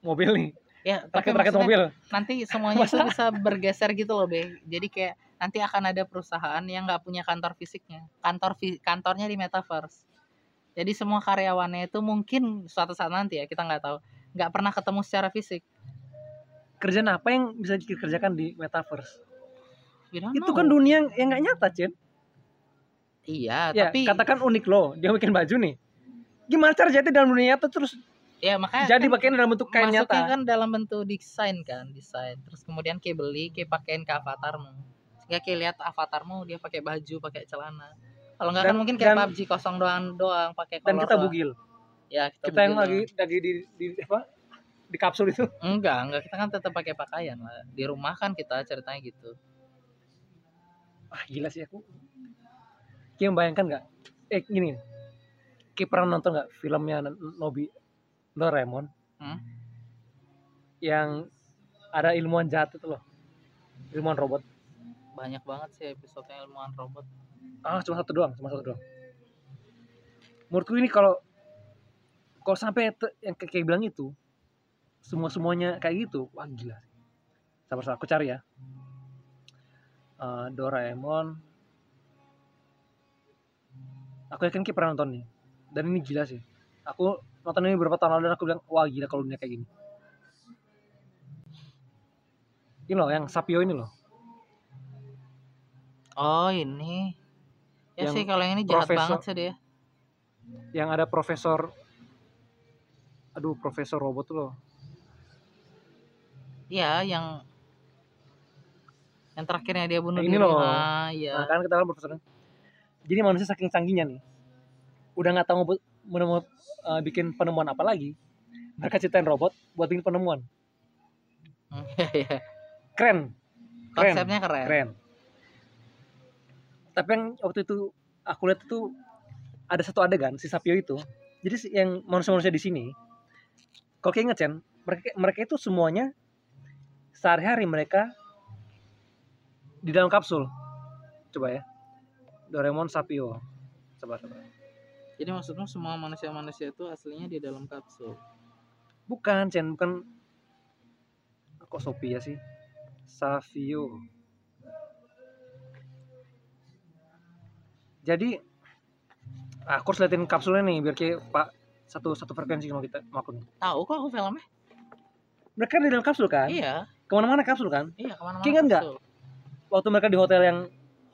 mobil nih Ya, tapi rakit maksudnya mobil nanti semuanya itu bisa bergeser gitu loh, Be. Jadi kayak nanti akan ada perusahaan yang nggak punya kantor fisiknya. Kantor kantornya di metaverse. Jadi semua karyawannya itu mungkin suatu saat nanti ya, kita nggak tahu. Nggak pernah ketemu secara fisik. kerjaan apa yang bisa dikerjakan di metaverse itu know. kan dunia yang- nggak nyata Cien Iya, ya tapi katakan unik loh dia bikin baju nih gimana cara jadi dalam dunia nyata terus ya makanya jadi kan pakaian dalam bentuk kain masuknya nyata kan dalam bentuk desain kan, desain. Terus kemudian kayak beli, kayak pakein ke avatarmu. Sehingga kayak lihat avatarmu dia pakai baju, pakai celana. Kalau nggak kan mungkin kayak dan- PUBG kosong doang doang pakai dan kita doang. bugil Ya, kita, kita yang lagi lagi di, di apa? Di kapsul itu? Enggak, enggak. Kita kan tetap pakai pakaian lah. Di rumah kan kita ceritanya gitu. ah gila sih aku. Kayak membayangkan nggak? Eh gini. Kayak pernah nonton nggak filmnya Nobi Doraemon? Hmm? yang ada ilmuwan jahat itu loh. Ilmuwan robot. Banyak banget sih episode ilmuwan robot. ah cuma satu doang cuma satu doang. Menurutku ini kalau kalau sampai yang kayak, bilang itu semua semuanya kayak gitu wah gila sabar sabar aku cari ya. Eh, Doraemon. Aku yakin kita pernah nonton nih. Dan ini gila sih. Aku nonton ini beberapa tahun lalu dan aku bilang wah gila kalau dunia kayak gini. Ini loh yang Sapio ini loh. Oh, ini. Ya Yang sih kalau yang ini jahat profesor- banget sih dia. yang ada profesor aduh profesor robot loh Iya, yang yang terakhirnya dia bunuh Nah, ini diri. loh. Ah, iya. Nah, kan kita kan profesor. Jadi manusia saking canggihnya nih. udah nggak tahu mau menemu, eh, bikin penemuan apa lagi mereka ciptain robot buat bikin penemuan keren Keren. konsepnya keren, keren tapi yang waktu itu aku lihat itu ada satu adegan si Sapio itu jadi yang manusia-manusia di sini kalau kayak inget Chen mereka mereka itu semuanya sehari-hari mereka di dalam kapsul. Coba ya. Doraemon Sapio coba coba. Jadi maksudmu semua manusia-manusia itu aslinya di dalam kapsul? Bukan Chen bukan. Kok Sophia sih? Savio jadi aku harus liatin kapsulnya nih biar kayak pak satu satu frekuensi sama kita sama aku tahu kok aku filmnya? Mereka di dalam kapsul kan? Iya. Ke mana-mana kapsul kan? Iya ke mana-mana ingat nggak? waktu mereka di hotel yang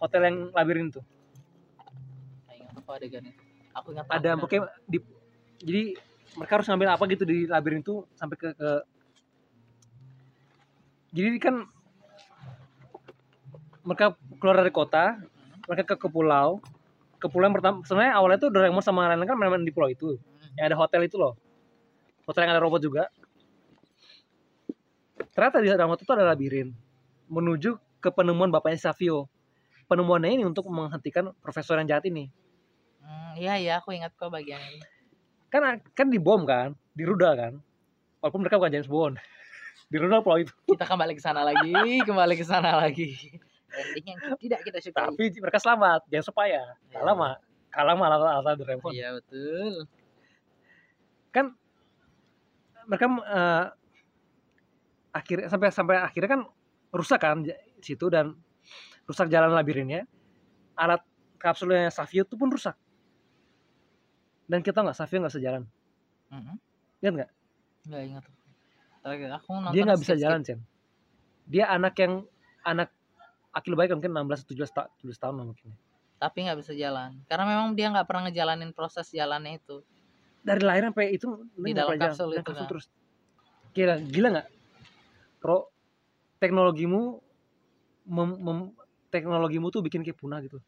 hotel yang labirin tuh. Nggak ingat apa adegan itu aku ingat ada pokoknya di jadi mereka harus ngambil apa gitu di labirin itu sampai ke, ke jadi kan mereka keluar dari kota mereka ke, ke pulau. Ke pulau yang pertama sebenarnya awalnya tuh Doraemon sama lain-lain kan main di pulau itu. Yang ada hotel itu loh. Hotel yang ada robot juga. Ternyata di dalam hotel itu ada labirin. Menuju ke penemuan bapaknya Savio. Penemuannya ini untuk menghentikan profesor yang jahat ini. Hmm, iya iya aku ingat kok bagian ini. Kan kan di bom kan di rudal kan. Walaupun mereka bukan James Bond. Di rudal pulau itu. Kita kembali ke sana lagi kembali ke sana lagi. Ending yang tidak kita sukai. Tapi mereka selamat jangan supaya kalah mah kalah mah alasan alasan Doraemon iya betul mereka eh, akhirnya sampai sampai akhirnya kan rusak kan situ dan rusak jalan labirinnya. Alat kapsulnya Savio itu pun rusak. Dan kita nggak Savio nggak sejalan Mm-mm. Ingat nggak? Nggak ingat. Aku nonton dia nggak bisa jalan Chen dia anak yang anak akil baik mungkin 16 17 ta 17 tahun mungkin. Tapi nggak bisa jalan. Karena memang dia nggak pernah ngejalanin proses jalannya itu dari lahir sampai itu Di dalam kapsul itu kan. terus. Gila gila nggak? Pro teknologimu mem, mem- teknologimu tuh bikin kayak punah gitu.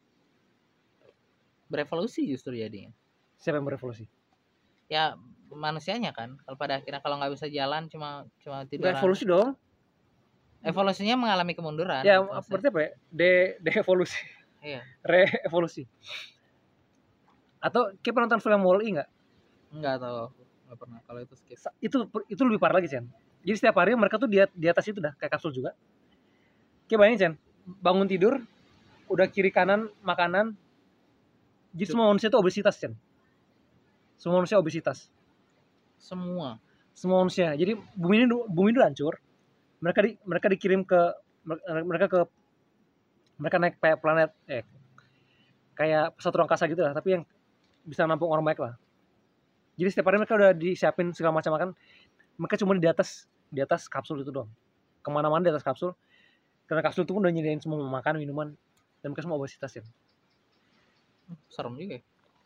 Berevolusi justru jadinya. Siapa yang berevolusi? Ya manusianya kan. Kalau pada akhirnya kalau nggak bisa jalan cuma cuma tidur revolusi dong. Evolusinya mengalami kemunduran. Ya maksudnya. berarti apa ya? De de evolusi iya. Re-evolusi. Atau kayak pernah nonton film Wall-E nggak nggak tahu aku. nggak pernah. Kalau itu skip. Itu itu lebih parah lagi Chen jadi setiap hari mereka tuh di, di atas itu dah kayak kapsul juga. Kayak bayangin Chen bangun tidur udah kiri kanan makanan. Jadi semua manusia itu obesitas Chen semua manusia obesitas. Semua. Semua manusia. Jadi bumi ini bumi itu hancur. Mereka di, mereka dikirim ke mereka ke mereka naik kayak planet eh kayak pesawat ruang angkasa gitu lah. Tapi yang bisa nampung orang banyak lah jadi setiap hari mereka udah disiapin segala macam makan. Mereka cuma di atas di atas kapsul itu doang. Ke mana-mana di atas kapsul. Karena kapsul itu pun udah nyediain semua makanan minuman dan mereka semua obesitas ya. Serem juga ya.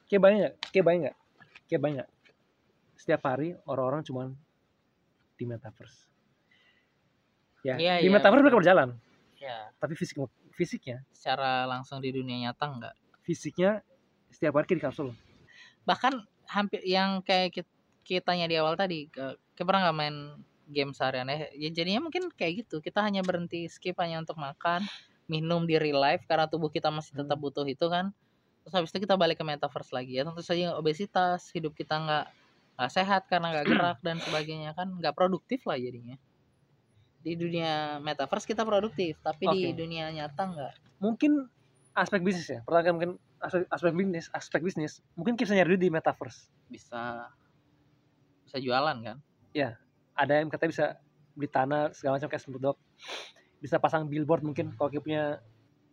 kayak banyak nggak? Kayak banyak nggak? Kayak banyak setiap hari orang-orang cuman di metaverse. Ya Iya, di iya, metaverse mereka berjalan. Ya tapi fisik fisiknya secara langsung di dunia nyata nggak? fisiknya setiap hari di kapsul. Bahkan hampir yang kayak kit- kitanya di awal tadi ke, kita pernah nggak main game seharian? Ya ya jadinya mungkin kayak gitu kita hanya berhenti skip hanya untuk makan minum di real life karena tubuh kita masih tetap Hmm. butuh itu kan. Terus habis itu kita balik ke metaverse lagi. Ya tentu saja obesitas hidup kita nggak nggak sehat karena nggak gerak dan sebagainya kan nggak produktif lah jadinya. Di dunia metaverse kita produktif tapi di Oke. dunia nyata nggak. Mungkin aspek bisnis ya? Pertama mungkin aspek, aspek bisnis aspek bisnis. Mungkin kita nyari di metaverse. Bisa bisa jualan kan? Ada yang katanya bisa beli tanah segala macam kayak Dogg. Bisa pasang billboard mungkin kalau kayak punya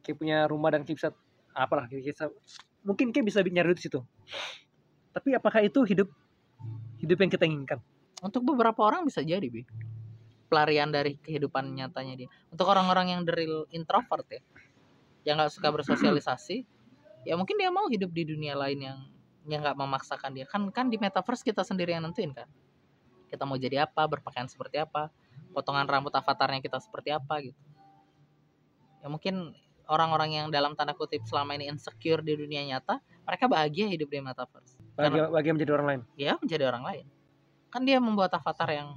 kayak punya rumah dan kayak bisa apalah kayak bisa mungkin kayak bisa nyari di situ. Tapi apakah itu hidup hidup yang kita inginkan? Untuk beberapa orang bisa jadi bi. Pelarian dari kehidupan nyatanya dia. Untuk orang-orang yang real introvert ya. Yang nggak suka bersosialisasi ya mungkin dia mau hidup di dunia lain yang yang nggak memaksakan dia. Kan kan di metaverse kita sendiri yang nentuin kan? Kita mau jadi apa berpakaian seperti apa potongan rambut avatarnya kita seperti apa gitu. Ya mungkin orang-orang yang dalam tanda kutip selama ini insecure di dunia nyata mereka bahagia hidup di metaverse. Bagi, bagi yang menjadi orang lain? Dia menjadi orang lain. Kan dia membuat avatar yang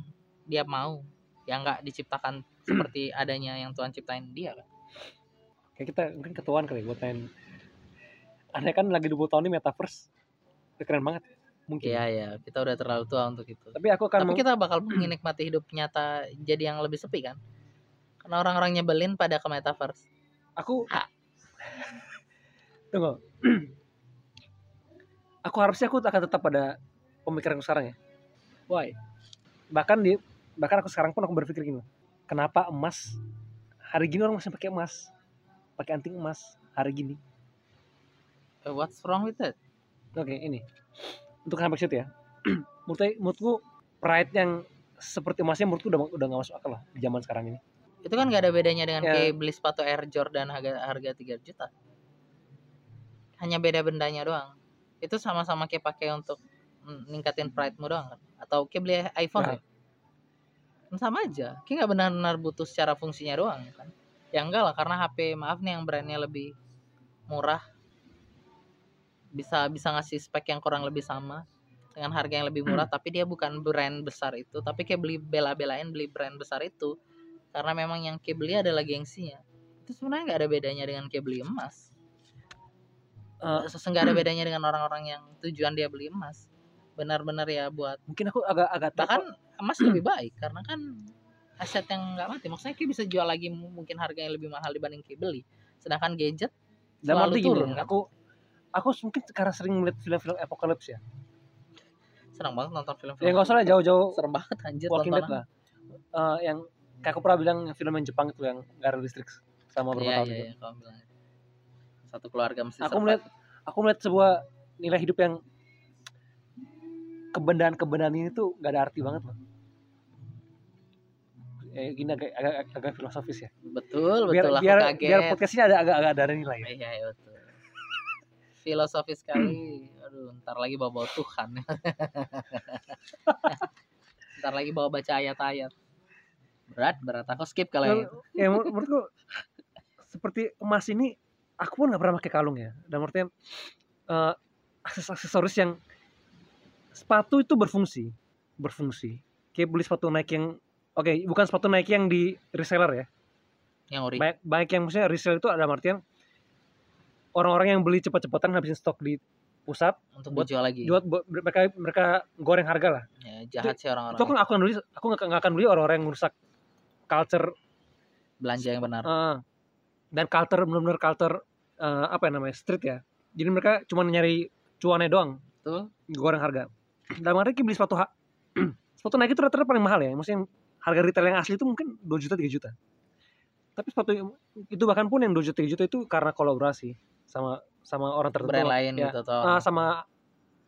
dia mau yang nggak diciptakan seperti adanya yang Tuhan ciptain dia kan? Kayak kita mungkin ketuaan kali buat main aneh kan lagi 20 tahun di metaverse. Keren banget. Mungkin. Iya ya kita udah terlalu tua untuk itu. Tapi aku akan tapi kita bakal menikmati hidup nyata jadi yang lebih sepi kan? Karena orang-orang nyebelin pada ke metaverse. Aku Ah. tunggu. Aku harusnya aku akan tetap pada pemikiranku sekarang ya. Why? Bahkan di bahkan aku sekarang pun aku berpikir gini. Kenapa emas? Hari gini orang masih pakai emas. Pakai anting emas hari gini what's wrong with that oke ini. Untuk sampai situ ya. Menurut menurutku pride yang seperti emasnya menurutku udah udah nggak masuk akal lah di zaman sekarang ini. Itu kan gak ada bedanya dengan Ya. kayak beli sepatu Air Jordan harga harga 3 juta. Hanya beda bendanya doang. Itu sama-sama kayak pakai untuk ningkatin pride-mu doang kan? Atau kayak beli iPhone Nah. deh. Kan sama aja. Kayak nggak benar-benar butuh secara fungsinya doang kan? Ya enggak lah karena HP maaf nih yang brandnya lebih murah bisa bisa ngasih spek yang kurang lebih sama dengan harga yang lebih murah tapi dia bukan brand besar itu tapi kayak beli bela-belain beli brand besar itu. Karena memang yang kayak beli adalah gengsinya. Itu sebenarnya nggak ada bedanya dengan kayak beli emas. Eh, nggak ada bedanya dengan orang-orang yang tujuan dia beli emas. Benar-benar ya buat mungkin aku agak agak bahkan emas lebih baik karena kan aset yang nggak mati. Maksudnya kayak bisa jual lagi mungkin harganya lebih mahal dibanding kayak beli sedangkan gadget selalu arti gini turun, kan? aku aku mungkin karena sering melihat film-film apocalypse ya. Senang banget nonton film-film ya nggak usah lah jauh-jauh serem banget anjir Walking Dead lah. Eh, yang kayak aku pernah bilang film yang Jepang itu yang gak ada listrik sama beberapa iya tahun itu. Satu keluarga mesti aku melihat aku melihat sebuah nilai hidup yang kebendaan-kebendaan ini tuh gak ada arti banget loh. Eh, gini agak, agak, agak filosofis ya. Betul biar betul aku biar kaget biar podcast ini ada agak agak ada nilai. Ya. iya iya betul filosofis sekali. Aduh ntar lagi bawa bawa Tuhan. Ntar lagi bawa baca ayat-ayat. Berat berat. Aku skip kalau yang itu ya menur- menurutku seperti emas ini aku pun nggak pernah pakai kalung ya. Dan menurutnya eh, akses aksesoris yang sepatu itu berfungsi. Berfungsi. Kayak beli sepatu Nike yang oke bukan sepatu Nike yang di reseller ya. Yang ori. Banyak banyak yang maksudnya resell itu ada artian orang-orang yang beli cepat-cepatan habisin stok di pusat untuk buat- dijual lagi. buat, buat- mereka mereka goreng harga lah. Ya, jahat sih orang-orang itu aku nggak akan beli aku nggak akan beli orang-orang yang merusak culture. Belanja yang benar. Eh, dan culture benar-benar culture eh, apa ya namanya street ya. Jadi mereka cuma nyari cuannya doang. Tuh goreng harga. Dalam arti beli sepatu ha- sepatu Nike itu rata-rata paling mahal ya. Maksudnya yang harga retail yang asli itu mungkin 2 juta 3 juta. Tapi sepatu yang- itu bahkan pun yang 2 juta 3 juta itu karena kolaborasi sama sama orang tertentu brand lain ya. gitu atau Ah, sama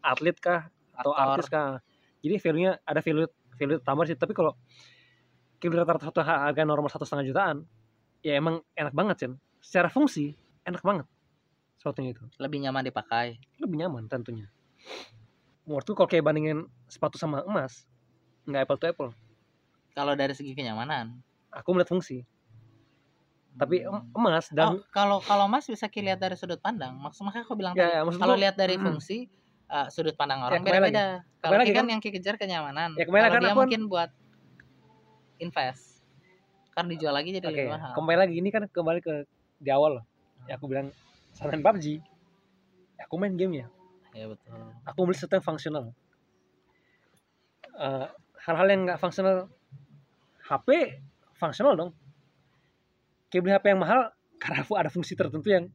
atlet kah atau aktor. artis kah. Jadi value nya ada value value tambah sih. Tapi kalau kita rata-rata satu harga normal satu setengah jutaan ya emang enak banget Chen secara fungsi enak banget. Sepatunya itu. Lebih nyaman dipakai. Lebih nyaman tentunya. Menurutku kalau kayak bandingin sepatu sama emas nggak apple to apple. Kalau dari segi kenyamanan? Aku melihat fungsi tapi em- emas dan oh, kalau kalau mas bisa lihat dari sudut pandang. Maksud makanya aku bilang ya, tadi ya, kalau lihat dari fungsi uh, sudut pandang orang kembali lagi. beda-beda kalau kan kan. yang kejar kenyamanan. Ya, kalau kan dia kan- mungkin buat invest kan dijual lagi jadi oke lebih mahal. kembali lagi ini kan kembali ke di awal loh. Ya aku bilang selain PUBG ya aku main game ya ya betul. Aku beli sesuatu yang fungsional Eh, hal-hal yang nggak fungsional HP fungsional dong kayak beli HP yang mahal karena ada fungsi tertentu yang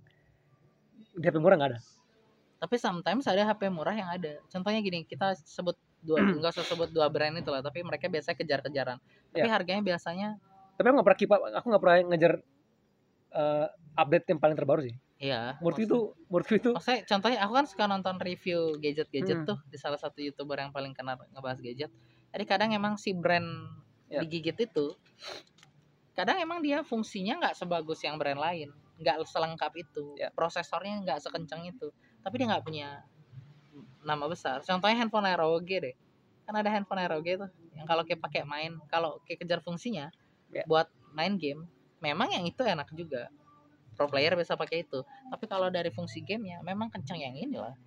di HP murah nggak ada tapi sometimes ada HP murah yang ada contohnya gini kita sebut dua enggak usah sebut dua brand itu lah tapi mereka biasanya kejar-kejaran tapi Ya. harganya biasanya tapi aku nggak pernah keep up- aku nggak pernah ngejar eh, update yang paling terbaru sih iya menurutku maksud- itu menurutku itu Maksudnya contohnya aku kan suka nonton review gadget-gadget Hmm. tuh di salah satu youtuber yang paling kenal ngebahas gadget. Jadi kadang emang si brand Ya. digigit itu, kadang emang dia fungsinya nggak sebagus yang brand lain, nggak selengkap itu, Ya. prosesornya nggak sekencang itu, tapi dia nggak punya nama besar. Contohnya handphone ROG deh, kan ada handphone ROG tuh, yang kalau kayak pakai main, kalau kayak kejar fungsinya, Ya. buat main game, memang yang itu enak juga. Pro player bisa pakai itu tapi kalau dari fungsi gamenya memang kencang yang ini lah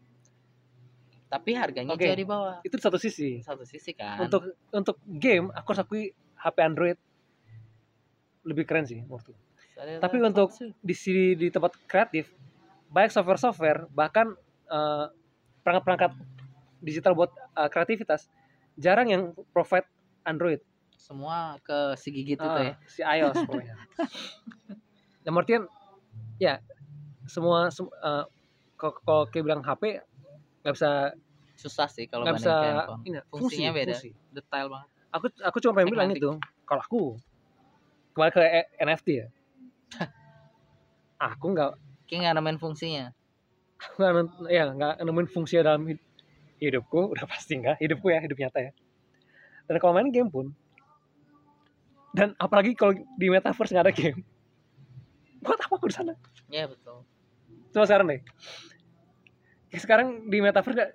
tapi harganya Oke. jauh di bawah itu satu sisi satu sisi kan untuk untuk game aku harus akui HP Android lebih keren sih menurutku tapi laptop untuk- di sini di tempat kreatif banyak software-software bahkan eh, perangkat-perangkat digital buat eh, kreativitas jarang yang provide Android. Semua ke si gigit itu Ah, ya. si iOS pokoknya. Yang artian ya semua sem- eh, kalau kayak bilang HP nggak bisa susah sih kalau nggak bisa ini, Fungsinya beda. fungsi. detail banget. Aku aku cuma pengen bilang itu kalau aku kembali ke E- NFT ya? Aku nggak kayak nggak nemuin fungsinya? Aku nggak ya nggak nemuin fungsi dalam hid- hidupku. Udah pasti nggak. Hidupku ya hidup nyata ya. Dan kalau main game pun dan apalagi kalau di metaverse nggak ada game. Buat apa aku di sana? Ya betul. Coba sekarang deh. Ya, sekarang di metaverse nggak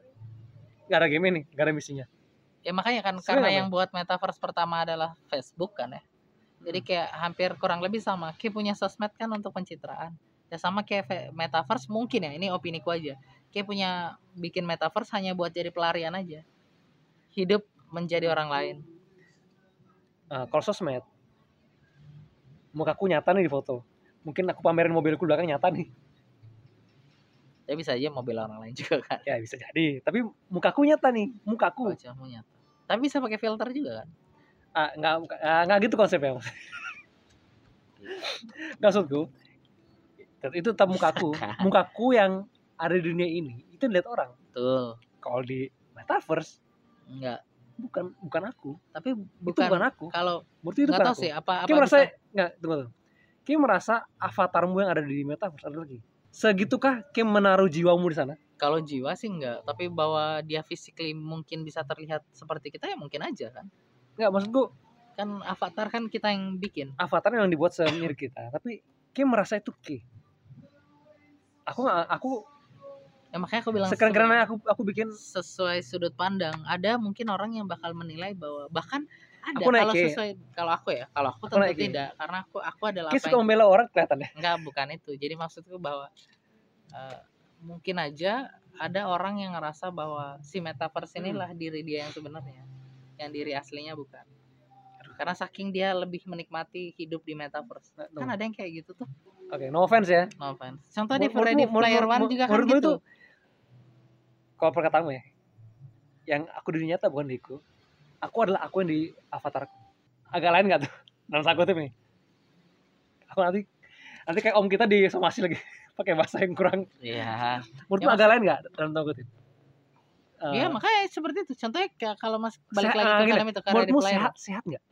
nggak ada game nih nggak ada misinya. Ya makanya kan Sebenarnya karena apa yang buat metaverse pertama adalah Facebook kan ya jadi Hmm. kayak hampir kurang lebih sama kayak punya sosmed kan untuk pencitraan. Ya sama kayak metaverse mungkin ya ini opini ku aja. Kayak punya bikin metaverse hanya buat jadi pelarian aja. Hidup menjadi orang lain. Nah, kalau sosmed mukaku nyata nih di foto. Mungkin aku pamerin mobilku belakang nyata nih. Ya bisa aja mobil orang lain juga kan. Ya bisa jadi tapi mukaku nyata nih mukaku wajahmu nyata. Tapi bisa pakai filter juga kan ah, nggak ah, nggak gitu konsepnya maksudku itu tetap mukaku. Mukaku yang ada di dunia ini itu lihat orang. Betul. Kalau di metaverse enggak bukan bukan aku. Tapi itu bukan, bukan aku. kalau menurut itu bukan tahu aku. sih apa apa Ki merasa bisa- nggak tunggu tunggu. Ki merasa avatarmu yang ada di metaverse ada lagi. Segitukah Ki menaruh jiwamu di sana? Kalau jiwa sih enggak tapi bahwa dia physically mungkin bisa terlihat seperti kita ya mungkin aja kan nggak maksudku kan avatar kan kita yang bikin. Avatar yang dibuat semirip kita tapi Ki merasa itu Ki. Aku nggak aku ya makanya aku bilang sekeren-kerennya aku aku bikin. sesuai sudut pandang. Ada mungkin orang yang bakal menilai bahwa bahkan ada Aku kalau sesuai kalau aku ya kalau aku Aku tentu tidak karena aku aku adalah Ki apa suka membela orang kelihatannya enggak bukan itu. Jadi maksudku bahwa eh, mungkin aja ada orang yang ngerasa bahwa si metaverse Hmm. inilah diri dia yang sebenarnya yang diri aslinya bukan karena saking dia lebih menikmati hidup di metaverse Nah, kan ada yang kayak gitu tuh Oke, no offense ya. no offense contoh di menurut- Player One juga kan gitu itu- Kalau perkataanmu ya, yang aku di dunia nyata bukan diriku. Aku adalah aku yang di avatarku. Agak lain gak tuh? Dalam tanda kutip nih. Aku nanti nanti kayak om kita di somasi lagi pakai bahasa yang kurang. Iya Menurutmu Ya, agak lain gak dalam tanda kutip? Eh, Iya makanya seperti itu. Contohnya kayak kalau mas balik sehat- lagi ke film itu Menurutmu Player sehat sehat nggak?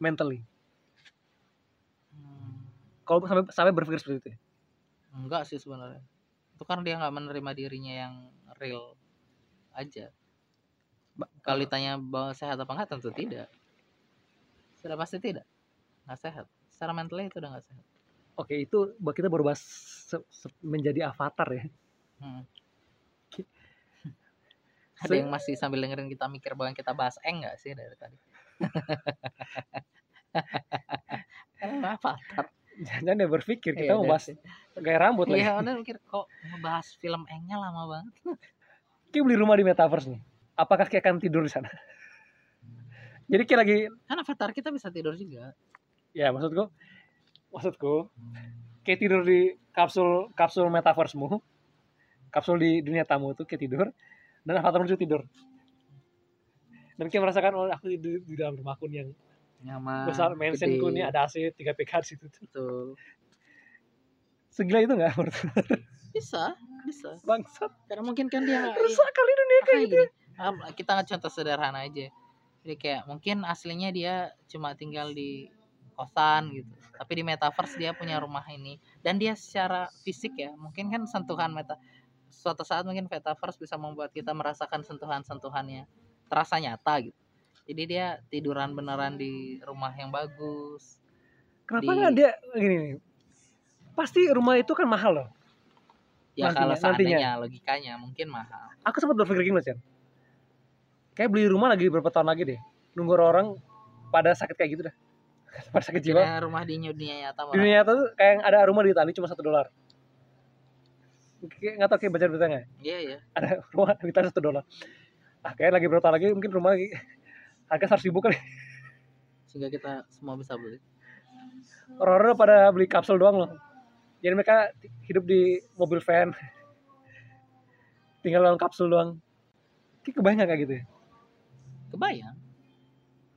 Mentally. Hmm, Kalau sampai sampai berpikir seperti itu. ya? enggak sih sebenarnya. Itu kan dia nggak menerima dirinya yang real aja. Kalau ditanya bahwa sehat apa enggak tentu tidak. Sudah pasti tidak. Nggak sehat. Secara mentalnya itu udah nggak sehat. Oke, itu buat kita baru bahas menjadi avatar ya. Hmm. Ada yang masih sambil dengerin kita mikir bahwa kita bahas eng nggak sih dari tadi? Avatar. Jangan dia berpikir kita Iya, mau bahas gaya rambut lagi. Iya, udah mikir kok ngebahas film engnya lama banget. Ki beli rumah di metaverse nih. Apakah Ki akan tidur di sana? Jadi Ki lagi Kan avatar kita bisa tidur juga. ya maksudku maksudku Ki tidur di kapsul kapsul metaverse-mu. Kapsul di dunia tamu itu Ki tidur dan avatar juga tidur. Dan Ki merasakan oh aku tidur di dalam rumahku nih yang Nyaman. besar mansionku nih ada AC 3 PK di situ. Betul. Segila itu enggak menurut Bisa, bisa. bangsat? Karena mungkin kan dia Rusak kali dunia kayak kayak gitu. Ah, kita nggak contoh sederhana aja. Jadi kayak mungkin aslinya dia cuma tinggal di kosan gitu. Tapi di metaverse dia punya rumah ini dan dia secara fisik ya, mungkin kan sentuhan meta suatu saat mungkin metaverse bisa membuat kita merasakan sentuhan-sentuhannya terasa nyata gitu. Jadi dia tiduran beneran di rumah yang bagus. Kenapa Di- nggak dia gini nih? Pasti rumah itu kan mahal loh. Ya Nantinya- kalau seandainya nantinya. logikanya mungkin mahal. aku sempat berpikir gini Mas Yan. Kayak beli rumah lagi beberapa tahun lagi deh. Nunggu orang pada sakit kayak gitu dah. pada sakit jiwa. Kira rumah di dunia nyata Di dunia nyata tuh kayak ada rumah di Itali cuma satu dolar. Kayak nggak tahu kayak baca berita nggak? Iya iya. Ada rumah kita satu dolar. Ah kayak lagi berapa lagi mungkin rumah lagi harga seratus ribu kali. Sehingga kita semua bisa beli. Orang-orang pada beli kapsul doang loh. Jadi mereka hidup di mobil van. Tinggal dalam kapsul doang. Kayak kebayang nggak kayak gitu ya? Kebayang,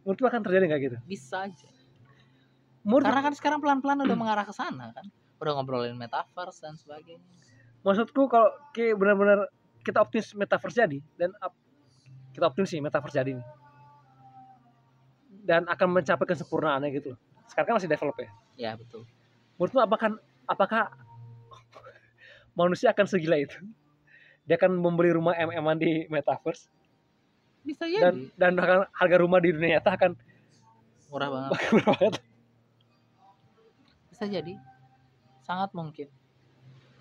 Menurut lu akan terjadi nggak gitu? bisa aja. Menurut Karena kan sekarang pelan-pelan udah mengarah ke sana kan. Udah ngobrolin metaverse dan sebagainya. Maksudku kalau kayak benar-benar kita optimis metaverse jadi dan ap- kita optimis sih metaverse jadi nih dan akan mencapai kesempurnaannya gitu loh. Sekarang kan masih develop ya. Ya betul. Menurutmu apakah apakah manusia akan segila itu? Dia akan membeli rumah MM-an di metaverse Bisa dan jadi. dan akan harga rumah di dunia nyata akan Murah banget. berapa banget. Bisa jadi. Sangat mungkin.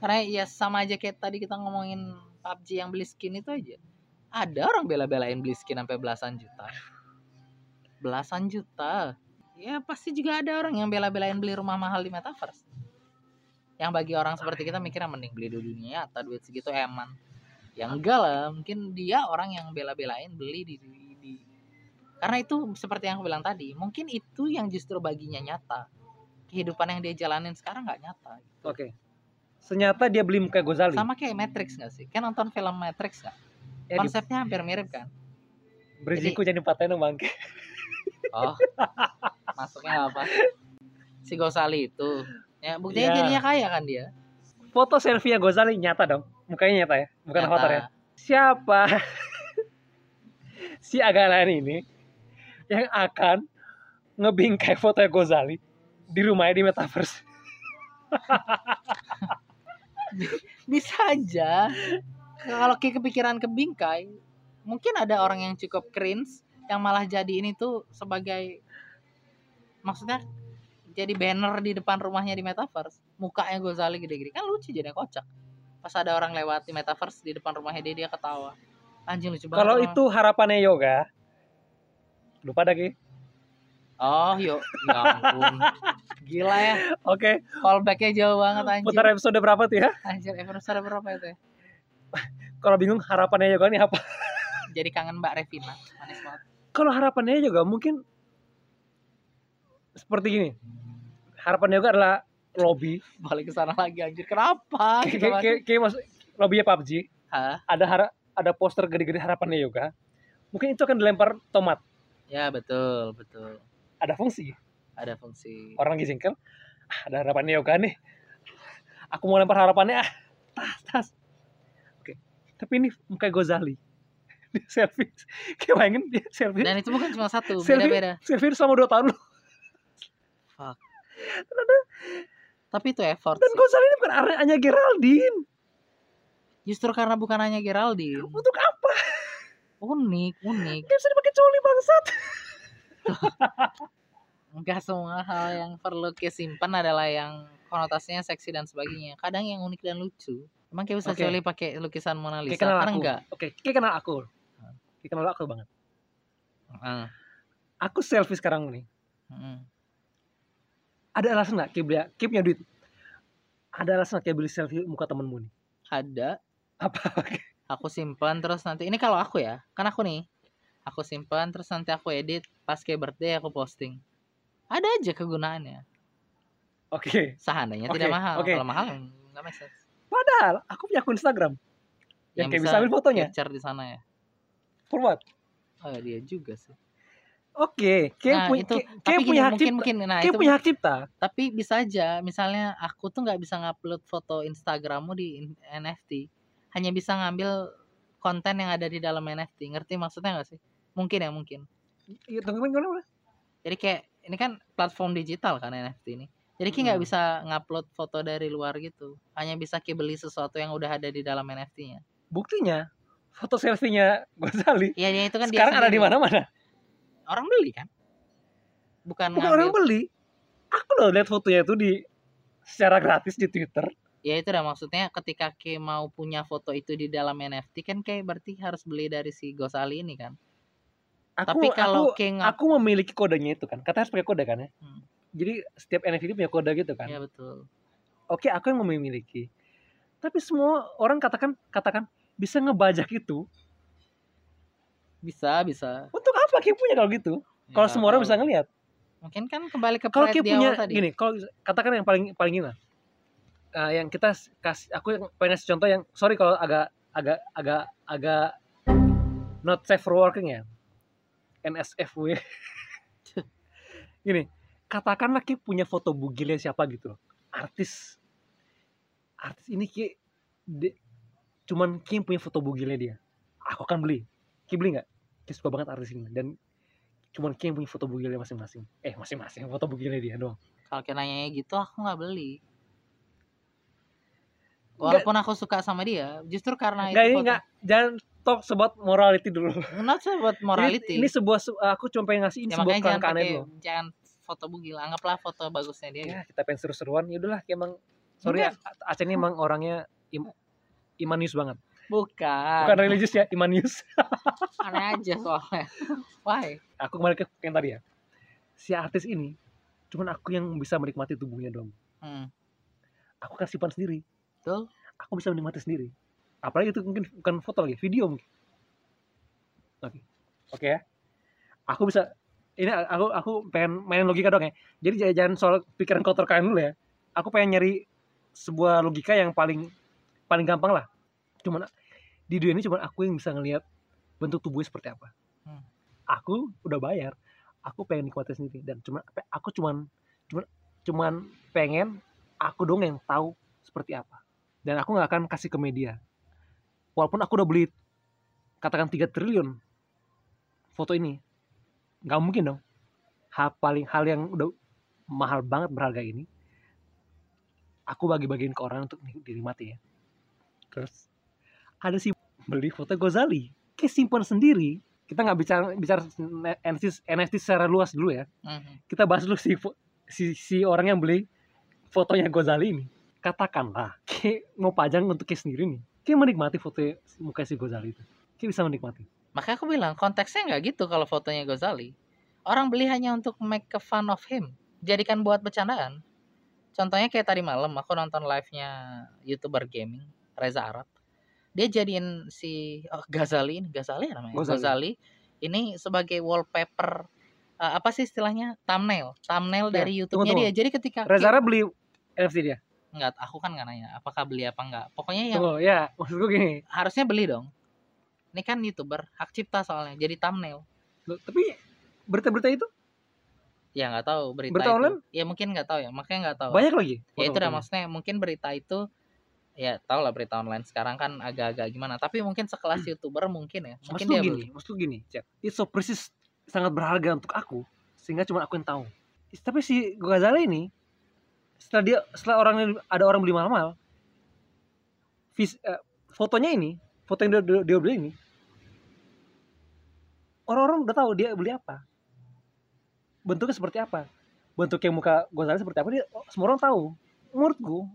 Karena ya sama aja kayak tadi kita ngomongin PUBG yang beli skin itu aja. Ada orang bela-belain beli skin sampai belasan juta. Belasan juta. Ya pasti juga ada orang yang bela-belain beli rumah mahal di metaverse. Yang bagi orang seperti kita mikirnya mending beli di dunia nyata duit segitu eman. Ya enggak lah, mungkin dia orang yang bela-belain beli di, di, karena itu seperti yang aku bilang tadi, mungkin itu yang justru baginya nyata kehidupan yang dia jalanin sekarang nggak nyata. gitu. Oke. Senyata dia beli muka Gozali. Sama kayak Matrix nggak sih? Kan nonton film Matrix nggak? Ya, di- Konsepnya hampir mirip kan? Berisiko jadi paten dong bangke. Oh, masuknya apa? Si Gosali itu. Ya buktinya Ya. jadinya kaya kan dia. Foto selfie Gozali nyata dong. Mukanya nyata ya, bukan Nyata. avatar ya. Siapa si Agalan ini yang akan ngebingkai foto Gozali di rumahnya di metaverse? Bisa aja. Kalau kayak kepikiran ke bingkai, mungkin ada orang yang cukup cringe yang malah jadi ini tuh sebagai maksudnya jadi banner di depan rumahnya di metaverse. Mukanya Gozali gede-gede kan lucu jadi kocak. Pas ada orang lewat di metaverse di depan rumahnya dia dia ketawa. Anjing lucu banget. Kalau itu harapannya yoga, lupa lagi. Oh, yuk. Ya ampun. Gila ya. Oke, Callback-nya jauh banget anjir. putar episode berapa tuh ya? Anjir, episode berapa itu ya? Kalau bingung harapannya yoga ini apa? Jadi kangen Mbak Revina. Manis banget. Kalau harapannya yoga mungkin seperti gini. Harapan yoga adalah lobby, Balik ke sana lagi anjir. Kenapa? kayak mas lobbynya PUBG. Hah? Ada hara- ada poster gede-gede harapannya yoga. Mungkin itu akan dilempar tomat. Ya, betul, betul. Ada fungsi. Ada fungsi. Orang lagi jengkel. "Ah, ada harapannya yoga nih. Aku mau lempar harapannya ah. Tas, tas. Oke. Tapi ini muka Gozali. Dia selfie. Kayak bayangin dia selfie. Dan itu bukan cuma satu, Selfie. beda-beda. Selfie selama 2 tahun loh. Tapi itu effort Dan sih. Gozali ini bukan hanya Geraldine. Justru karena bukan hanya Geraldine. Untuk apa? Unik, unik. Dia bisa dipakai coli bangsat. Enggak semua hal yang perlu kesimpan adalah yang konotasinya seksi dan sebagainya. Kadang yang unik dan lucu. Emang kayak bisa. Coli pakai lukisan Mona Kayak Lisa? kenal Kan aku. enggak. Oke, kayak kenal aku. Kayak kenal aku banget. Heeh. Aku selfie sekarang nih. heeh. Ada alasan nggak kayak beli, kayak punya duit? Ada alasan nggak kayak beli selfie muka temenmu nih? Ada Apa? aku simpan terus nanti ini kalau aku ya kan aku nih aku simpan terus nanti aku edit. Pas kayak birthday aku posting. Ada aja kegunaannya. Oke. seandainya Oke, tidak mahal. oke. kalau mahal nggak make sense. Padahal aku punya akun Instagram. Yang, kayak bisa ambil fotonya. capture di sana ya. For what? oh dia juga sih. Oke, kayak nah punya itu kayak, gini, punya hak mungkin cipta. mungkin nah kayak itu punya hak cipta. tapi bisa aja. Misalnya aku tuh nggak bisa ngupload foto Instagrammu di NFT hanya bisa ngambil konten yang ada di dalam NFT ngerti maksudnya nggak sih mungkin ya mungkin. Iya, tunggu gimana, jadi kayak ini kan platform digital kan NFT ini. Jadi kayak nggak Hmm. bisa ngupload foto dari luar gitu. Hanya bisa kayak beli sesuatu yang udah ada di dalam NFT-nya Buktinya foto selfie-nya Gozali iya ya, itu kan dia sekarang ada di mana-mana. orang beli kan? Bukan, Bukan orang beli. Aku loh lihat fotonya itu di secara gratis di Twitter. ya itu dah maksudnya ketika kayak mau punya foto itu di dalam NFT kan kayak berarti harus beli dari si Gosali ini kan Aku, tapi kalau aku, ngap aku memiliki kodenya itu kan. Katanya harus pakai kode kan ya. Hmm. Jadi setiap NFT punya kode gitu kan. ya betul Oke, aku yang memiliki. tapi semua orang katakan katakan bisa ngebajak itu bisa bisa untuk apa Ki punya kalau gitu Ya, kalau semua orang bisa ngelihat mungkin kan kembali ke kalau pride Ki di punya tadi gini kalau katakan yang paling paling gini lah Eh, yang kita kasih aku yang pengen kasih contoh yang sorry kalau agak agak agak agak not safe for working ya NSFW gini katakanlah Ki punya foto bugilnya siapa gitu loh. Artis. Artis ini Ki de- cuman Ki yang punya foto bugilnya dia. Aku akan beli. Ki beli nggak? Ki suka banget artis ini. Dan cuman Ki yang punya foto bugilnya masing-masing. Eh masing-masing foto bugilnya dia doang. Kalau kayak nanya gitu aku nggak beli. Walaupun aku suka sama dia justru karena Enggak ini itu enggak jangan talk about morality dulu. not buat morality Ini, ini sebuah aku cuma pengen ngasih ini ya sebuah pakai lo. jangan foto bugil anggaplah foto bagusnya dia Ya, kita pengen seru-seruan. Ya udahlah kayak emang sorry ya, Aceh ini emang orangnya im, imanius banget. bukan Bukan religius ya, imanius. aneh aja soalnya why aku kembali ke yang tadi ya. Si artis ini cuman aku yang bisa menikmati tubuhnya dong. hmm. Aku kan simpan sendiri. Betul. Aku bisa menikmati sendiri. Apalagi itu mungkin bukan foto lagi, video mungkin. Oke. Oke ya. Aku bisa ini aku aku pengen main logika dong ya. Jadi jangan- jangan soal pikiran kotor kalian dulu ya. Aku pengen nyari sebuah logika yang paling paling gampang lah. Cuman di dunia ini cuman aku yang bisa ngelihat bentuk tubuhnya seperti apa. Hmm. Aku udah bayar. Aku pengen nikmatin sendiri dan cuman aku cuman cuman cuman pengen aku dong yang tahu seperti apa. Dan aku nggak akan kasih ke media. Walaupun aku udah beli katakan 3 triliun foto ini nggak mungkin dong. Hal paling hal yang udah mahal banget berharga ini aku bagi-bagiin ke orang untuk di- dinikmati ya. Terus? Ada sih beli foto Gozali kayak simpan sendiri. Kita nggak bicara bicara NFT, NFT secara luas dulu ya. Mhm. kita bahas dulu si si, si orang yang beli fotonya Gozali ini. Katakanlah kayak mau pajang untuk kayak sendiri nih kayak menikmati foto muka si Gozali itu. Kayak bisa menikmati. Makanya aku bilang konteksnya nggak gitu kalau fotonya Gozali orang beli hanya untuk make a fun of him. Jadikan buat bercandaan. Contohnya kayak tadi malam aku nonton live-nya youtuber gaming Reza Arab. Dia jadiin si oh, Ghazali ini Ghazali ya namanya? Ghazali. Ghazali ini sebagai wallpaper eh, apa sih istilahnya? Thumbnail. Thumbnail Ya, dari YouTube-nya dia. Jadi ketika Rezara beli NFT dia nggak aku kan nggak nanya apakah beli apa enggak pokoknya yang Tunggu, ya maksud gue gini. harusnya beli dong. Ini kan youtuber hak cipta soalnya jadi thumbnail. Loh, tapi berita-berita itu? Ya nggak tahu berita, Berita itu. online? ya mungkin nggak tahu ya makanya nggak tahu. Banyak lagi? Ya itu dah foto-fotonya. maksudnya mungkin berita itu ya tau lah berita online sekarang kan agak-agak gimana. Tapi mungkin sekelas youtuber mungkin ya mungkin maksud gue dia gini beli. maksud gue gini Cep. it's so precious sangat berharga untuk aku sehingga cuma aku yang tahu. Tapi si Ghazali ini setelah dia setelah orang ada orang beli mahal-mahal vis, eh, fotonya ini foto yang dia, dia, dia beli ini orang-orang udah tahu dia beli apa. Bentuknya seperti apa. Bentuk yang muka Ghazali seperti apa dia oh, semua orang tahu. Menurutku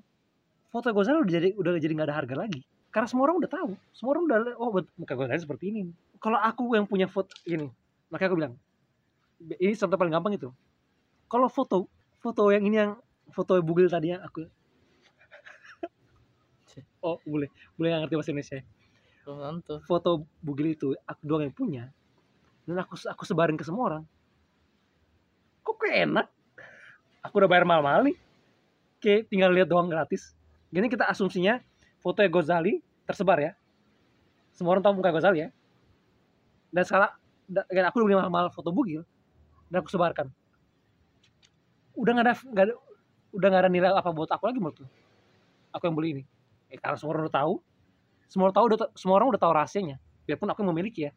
foto Ghazali udah jadi udah jadi nggak ada harga lagi. Karena semua orang udah tahu. Semua orang udah oh muka Ghazali seperti ini. Kalau aku yang punya foto gini makanya aku bilang ini contoh paling gampang itu. Kalau foto foto yang ini yang foto bugil tadi yang aku. Oh boleh. Boleh nggak ngerti bahasa Indonesia belum tentu. Foto bugil itu aku doang yang punya. Dan aku aku sebarin ke semua orang. Kok kayak enak? Aku udah bayar mahal-mahal nih. Kayak tinggal lihat doang gratis. Gini kita asumsinya foto Gozali tersebar ya. Semua orang tahu muka Gozali ya. Dan sekarang da- dan aku udah beli mahal-mahal foto bugil dan aku sebarkan. Udah nggak ada nggak ada udah nggak ada nilai apa buat aku lagi menurut lu. aku yang beli ini. Eh, karena semua orang udah tahu. Semua orang tahu udah semua orang udah tahu rahasianya. Biarpun aku yang memiliki ya.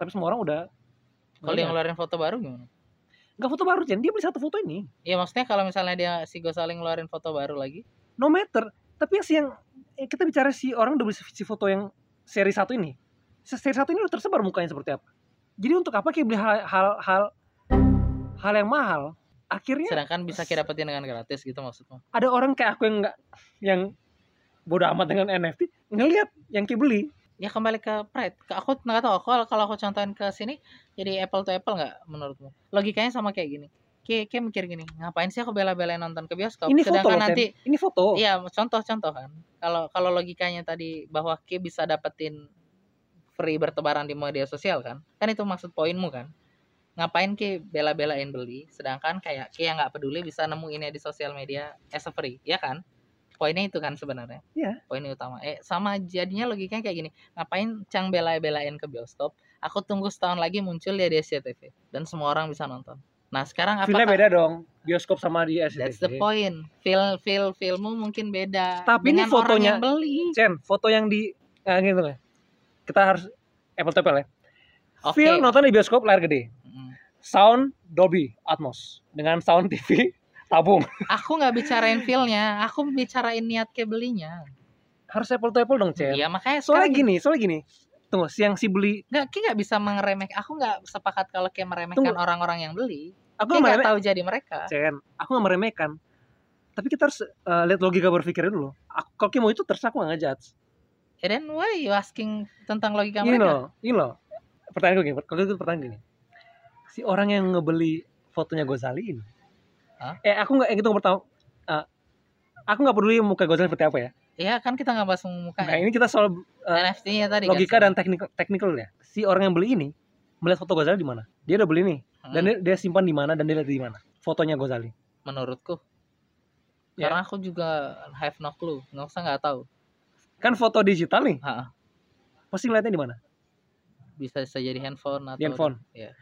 Tapi semua orang udah kalau dia ngeluarin foto baru gimana? Nggak foto baru Jen. Dia beli satu foto ini. Ya maksudnya kalau misalnya dia si Gosali ngeluarin foto baru lagi? No matter. Tapi yang si yang eh, kita bicara si orang udah beli si foto yang seri satu ini. Seri satu ini udah tersebar mukanya seperti apa? Jadi untuk apa kayak beli hal hal hal, hal yang mahal akhirnya sedangkan bisa kita dapetin dengan gratis gitu maksudmu ada orang kayak aku yang nggak yang bodoh amat dengan NFT ngelihat yang kayak beli ya kembali ke pride ke aku nggak tahu kalau kalau aku contohin ke sini jadi apple to apple nggak menurutmu logikanya sama kayak gini Ki, Ki mikir gini, ngapain sih aku bela-belain nonton ke bioskop? Ini foto Sedangkan loh, nanti. Ini foto. Iya, contoh-contoh kan. Kalau kalau logikanya tadi bahwa Ki bisa dapetin free bertebaran di media sosial kan? Kan itu maksud poinmu kan? Ngapain Ki bela-belain beli sedangkan kayak Ki yang nggak peduli bisa nemuinnya di sosial media as a free, ya kan? Poinnya itu kan sebenarnya. Iya. Poinnya utama. Eh sama jadinya logikanya kayak gini. Ngapain Cang bela-belain ke bioskop? Aku tunggu setahun lagi muncul dia di SCTV dan semua orang bisa nonton. Nah, sekarang Filmnya apakah beda dong. Bioskop sama di SCTV. That's the point. Feel feel filmmu mungkin beda. Tapi ini orang fotonya- yang beli. Chen, foto yang di nah, gitu lah. Kita harus apple to apple ya. Oke. Film nonton di bioskop layar gede. Sound Dolby Atmos dengan sound TV tabung. Aku nggak bicarain feelnya, aku bicarain niat ke belinya. Harus apple to apple dong, Chen. Iya makanya Soalnya gini, soalnya gini. Tunggu, siang si beli, nggak Ki nggak bisa mengeremeh. Aku nggak sepakat kalau kayak meremehkan orang-orang yang beli. aku nggak meremeh, tahu jadi mereka. Chen. Aku nggak meremehkan. Tapi kita harus eh, lihat logika berpikirnya dulu. Aku, kalau kayak mau itu terserah aku nggak ngejudge. And then why you asking tentang logika Ini mereka? loh, ini loh. Pertanyaan gue gini, kalau itu pertanyaan gini. Si orang yang ngebeli fotonya Gozali ini. Hah? Eh, aku nggak yang itu pertama. eh, aku nggak peduli muka Gozali seperti apa ya. Iya kan kita nggak bahas muka Nah, ini kita soal eh, NFT-nya tadi logika kan. dan teknik teknikal ya. Si orang yang beli ini melihat foto Gozali di mana? Dia udah beli nih Hmm, dan dia, dia simpan di mana dan dia lihat di mana fotonya Gozali. menurutku. Ya. Karena aku juga have no clue, nggak usah nggak tahu. Kan foto digital nih, Ha, pasti ngeliatnya di mana? bisa bisa jadi handphone atau Di handphone. Iya.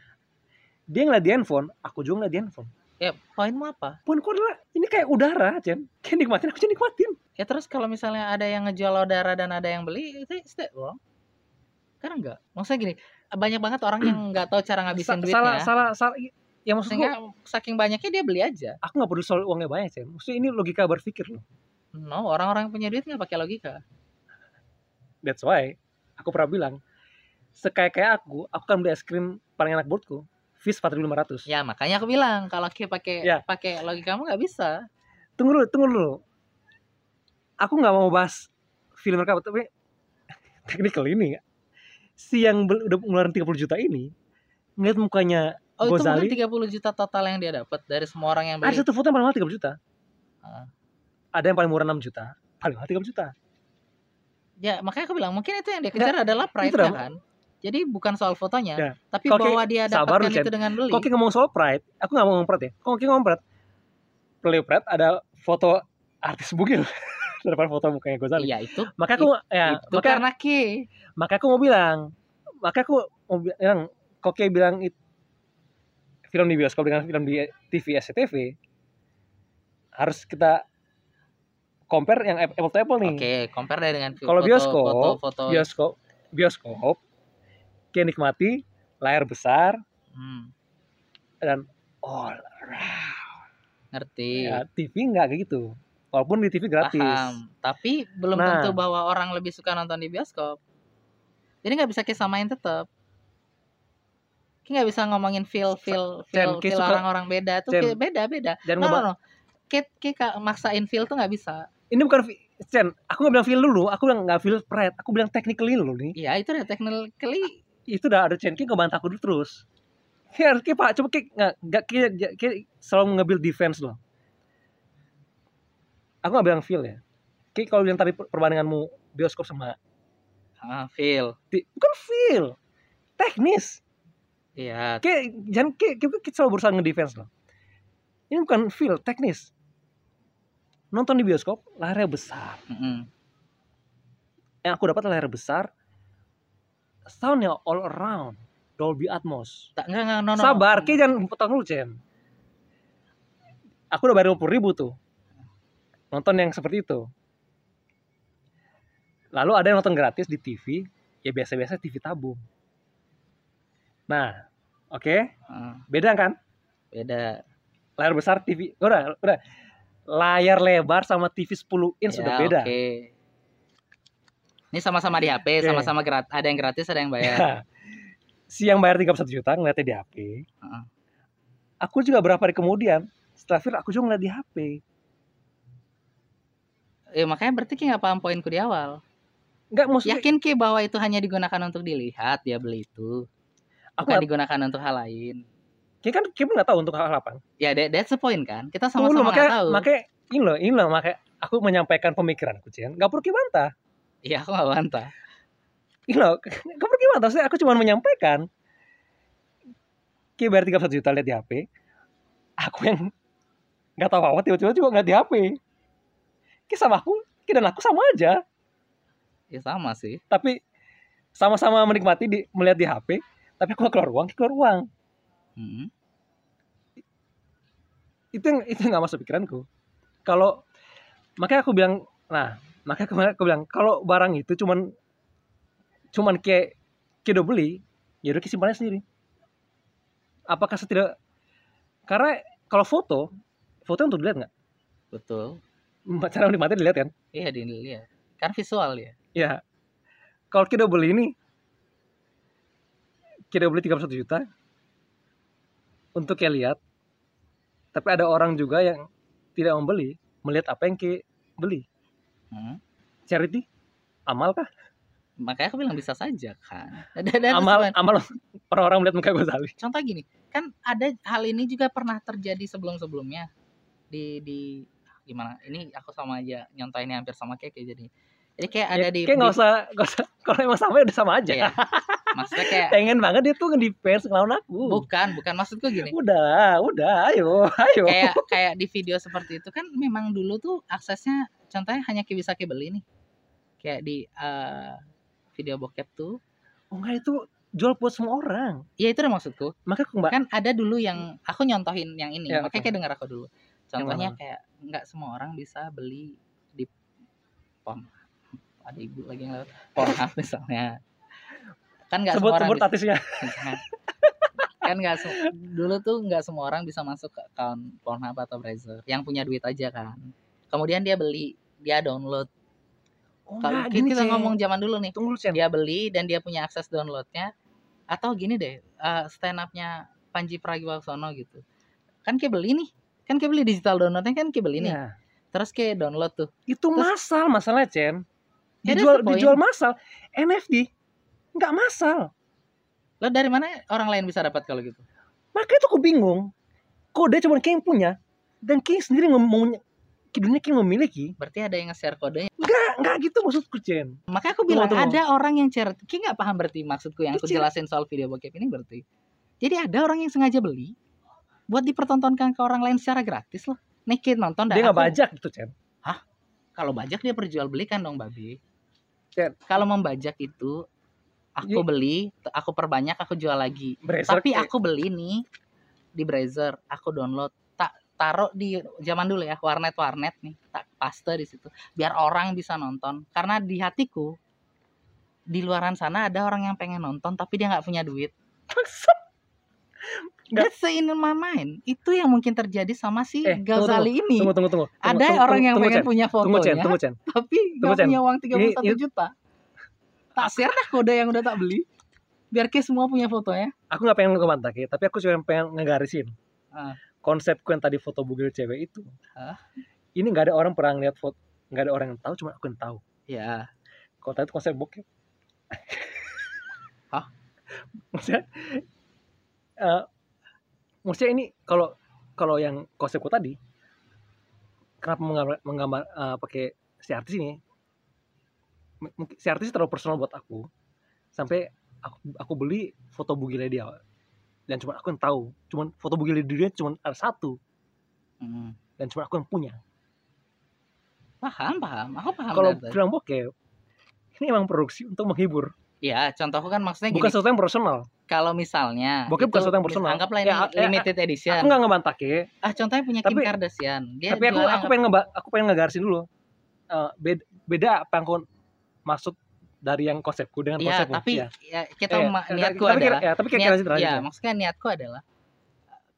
Dia ngeliat di handphone, aku juga ngeliat di handphone. Ya, poinmu apa? Poinku adalah ini kayak udara, Chen. Kayak nikmatin, aku nikmatin. Ya terus kalau misalnya ada yang ngejual udara dan ada yang beli, itu is that wrong? Karena enggak. Maksudnya gini, banyak banget orang yang nggak tahu cara ngabisin Sa- duitnya. salah, salah, salah. Ya maksud gue, Sehingga saking banyaknya dia beli aja. aku nggak peduli soal uangnya banyak, Chen. Maksudnya ini logika berpikir loh. No, orang-orang yang punya duit nggak pakai logika. That's why aku pernah bilang, sekaya kayak aku, aku kan beli es krim paling enak buatku. Fis 4500. Ya makanya aku bilang kalau kayak pakai Ya. pakai logikamu nggak bisa. Tunggu dulu, tunggu dulu. Aku nggak mau bahas film mereka, tapi technical ini si yang udah ngeluarin 30 juta ini ngeliat mukanya Oh itu Gozali? bukan 30 juta total yang dia dapat dari semua orang yang beli. ada satu foto yang paling mahal 30 juta Ah. ada yang paling murah 6 juta paling mahal 30 juta Ya makanya aku bilang mungkin itu yang dia kejar adalah pride kan. Jadi bukan soal fotonya, Ya. tapi Kok kayak- bahwa dia sabar dapatkan Chen. itu dengan beli. Kok kayak ngomong soal pride aku nggak mau ngomong pride ya kok kayak ngomong pride Play Pride ada foto artis bugil daripada foto mukanya Gozali Iya itu maka aku ya itu maka karena Ki. maka aku mau bilang maka aku mau bilang kok kayak bilang it- film di bioskop dengan film di TV SCTV harus kita compare yang apple to apple nih Oke, compare deh dengan Kalau foto- bioskop, foto-foto. bioskop bioskop kayak nikmati layar besar Hmm, dan all around ngerti. ya, TV nggak kayak gitu walaupun di TV gratis Paham. Tapi belum Nah. tentu bahwa orang lebih suka nonton di bioskop. Jadi nggak bisa kisamain tetap. Ki nggak bisa ngomongin feel feel feel, feel orang-orang beda tuh feel- beda beda. dan No, no, no. Ki, Ki ka- maksain feel tuh nggak bisa. ini bukan Chen, aku nggak bilang feel dulu aku bilang nggak feel pride aku bilang technically dulu nih Iya itu udah technically itu udah ada Chen Ki ngebantah aku dulu terus. Ki, Ki pak coba Ki nggak nggak Ki, Ki selalu nge-build defense loh. Aku nggak bilang feel ya. Ki kalau bilang tadi per- perbandinganmu bioskop sama ah, feel. ti- bukan feel teknis. Iya. Ki jangan Ki, Ki, Ki selalu berusaha nge-defense loh. Ini bukan feel teknis. Nonton di bioskop layarnya besar. Mm-mm. yang aku dapat layar besar soundnya all around Dolby Atmos Tak enggak enggak no, no. Sabar, Ki jangan potong dulu, Chen. Aku udah bayar 50 ribu tuh. Nonton yang seperti itu. Lalu ada yang nonton gratis di TV, ya biasa-biasa TV tabung. Nah, oke, Ah, beda kan? beda. Layar besar TV, udah, udah. Layar lebar sama TV 10 inch Ya, sudah beda. Oke. Ini sama-sama di HP, sama-sama gratis. Ada yang gratis, ada yang bayar. Ya. si yang bayar 31 juta ngeliatnya di HP. Heeh. Aku juga berapa hari kemudian, setelah film aku juga ngeliat di HP. Eh, makanya berarti Ki nggak paham poinku di awal. Enggak maksudnya Yakin Ki bahwa itu hanya digunakan untuk dilihat dia beli itu. aku Bukan nggak- digunakan untuk hal lain. Kayak kan kita nggak tahu untuk hal apa. Ya that, that's the point kan. Kita sama-sama nggak tahu. makanya ini loh, ini loh, makanya aku menyampaikan pemikiranku, Cian. Gak perlu bantah. Iya aku nggak bantah. Gak perlu bantah. Saya aku cuma menyampaikan. Kayak bayar 31 juta lihat di HP. Aku yang nggak tahu apa tiba-tiba juga nggak di HP. Kayak sama aku, kayak dan aku sama aja. Ya sama sih. Tapi sama-sama menikmati di, melihat di HP. Tapi aku keluar uang, keluar uang. Mm-mm. itu yang itu nggak masuk pikiranku kalau makanya aku bilang nah makanya kemarin aku bilang kalau barang itu cuman cuman kayak kayak udah beli ya udah simpannya sendiri apakah setidak karena kalau foto foto untuk dilihat nggak Betul. cara menikmati dilihat kan Iya dilihat. Kan visual ya. ya kalau kita beli ini kita beli 31 juta untuk kayak lihat tapi ada orang juga yang tidak membeli melihat apa yang kayak beli Hmm. charity amal kah? Makanya aku bilang bisa saja kan. Dan- dan amal amal orang-orang melihat muka Ghazali contoh gini kan ada hal ini juga pernah terjadi sebelum sebelumnya di di gimana? Ini aku sama aja nyontoinnya hampir sama kayak kayak jadi. Jadi kayak ada ya, di kayak nggak usah nggak usah kalau emang sama ya udah sama aja. Iya. maksudnya kayak pengen banget dia tuh ngedefense ngelawan aku. Bukan bukan. Maksudku gini. Udah udah ayo ayo. Kayak kayak di video seperti itu kan memang dulu tuh aksesnya contohnya hanya kayak beli nih. Kayak di eh, video bokep tuh. Oh enggak itu jual buat semua orang. Ya itu udah maksudku. Maka aku mbak kan ada dulu yang aku nyontohin yang ini. Ya, makanya oke. kayak dengar aku dulu. Contohnya kayak nggak semua orang bisa beli di pon. Ada ibu lagi yang lewat. Pornhub misalnya. Kan nggak sebut semua orang sebut artisnya. Kan nggak se- dulu tuh nggak semua orang bisa masuk ke account Pornhub atau Brazzer yang punya duit aja kan kemudian dia beli dia download. Oh, kalau enggak, kita, ngomong zaman dulu nih tunggu dia beli dan dia punya akses downloadnya atau gini deh eh, stand upnya Panji Pragiwaksono gitu. Kan kayak beli nih kan kayak beli digital downloadnya kan kayak beli nih. Iya. terus kayak download tuh. Itu masal masalah Cen. Ya, dijual point. dijual masal. NFT nggak masal. Lo dari mana orang lain bisa dapat kalau gitu? Makanya tuh aku bingung. Kode cuma kayak yang punya dan kayak sendiri ngomong dunia kayak memiliki berarti ada yang nge-share kodenya? Nggak nggak gitu maksudku Cen. Makanya aku bilang tunggu. ada orang yang share. Kayak nggak paham berarti maksudku yang aku jelasin soal video bokep ini berarti. Jadi ada orang yang sengaja beli buat dipertontonkan ke orang lain secara gratis loh naked nonton dia nggak bajak gitu Cen. Kalau bajak dia perjualbelikan dong babi Cen. kalau membajak itu aku beli aku perbanyak aku jual lagi. Bracer tapi aku beli nih di browser aku download taruh di zaman dulu ya warnet warnet nih tak paste di situ biar orang bisa nonton karena di hatiku di luaran sana ada orang yang pengen nonton tapi dia nggak punya duit. That's in my mind. Itu yang mungkin terjadi sama si Eh, tunggu, Ghazali ini. tunggu tunggu tunggu Tunggu, ada tunggu, orang yang tunggu, pengen punya tunggu fotonya, tunggu tapi Tunggu, nggak Cen. punya uang 31 Ini- ini- juta. Tak share dah kode yang udah tak beli. Biar ke semua punya fotonya. aku nggak pengen ngebantah Ki, tapi aku cuma pengen ngegarisin Ah. Konsepku yang tadi foto bugil cewek itu. Ah. ini nggak ada orang pernah ngeliat foto nggak ada orang yang tahu cuma aku yang tahu. Ya, kalau tadi itu konsep bokep. Hah? maksudnya eh, maksudnya ini kalau kalau yang konsepku tadi kenapa menggambar, menggambar eh, pakai si artis ini? Si artis terlalu personal buat aku. Sampai aku, aku beli foto bugilnya dia dan cuma aku yang tahu cuman foto bugilnya dia cuma ada satu Hmm. dan cuma aku yang punya paham paham. Aku paham. kalau film bokep ini emang produksi untuk menghibur Ya, contohku kan maksudnya bukan gini. sesuatu yang personal Kalau misalnya Bokep bukan sesuatu yang personal. Anggaplah ini Ya, ya, limited edition. aku nggak ngebantah ke Ah, contohnya punya Kim Tapi- Kardashian. Dia tapi aku aku pengen ngeba, aku pengen ngegarisin dulu Eh, beda, beda apa yang aku maksud dari yang konsepku dengan Iya, konsepku tapi ya. ya, kita Eh, niatku tapi adalah ya, tapi kayak niat, kira ya, maksudnya niatku adalah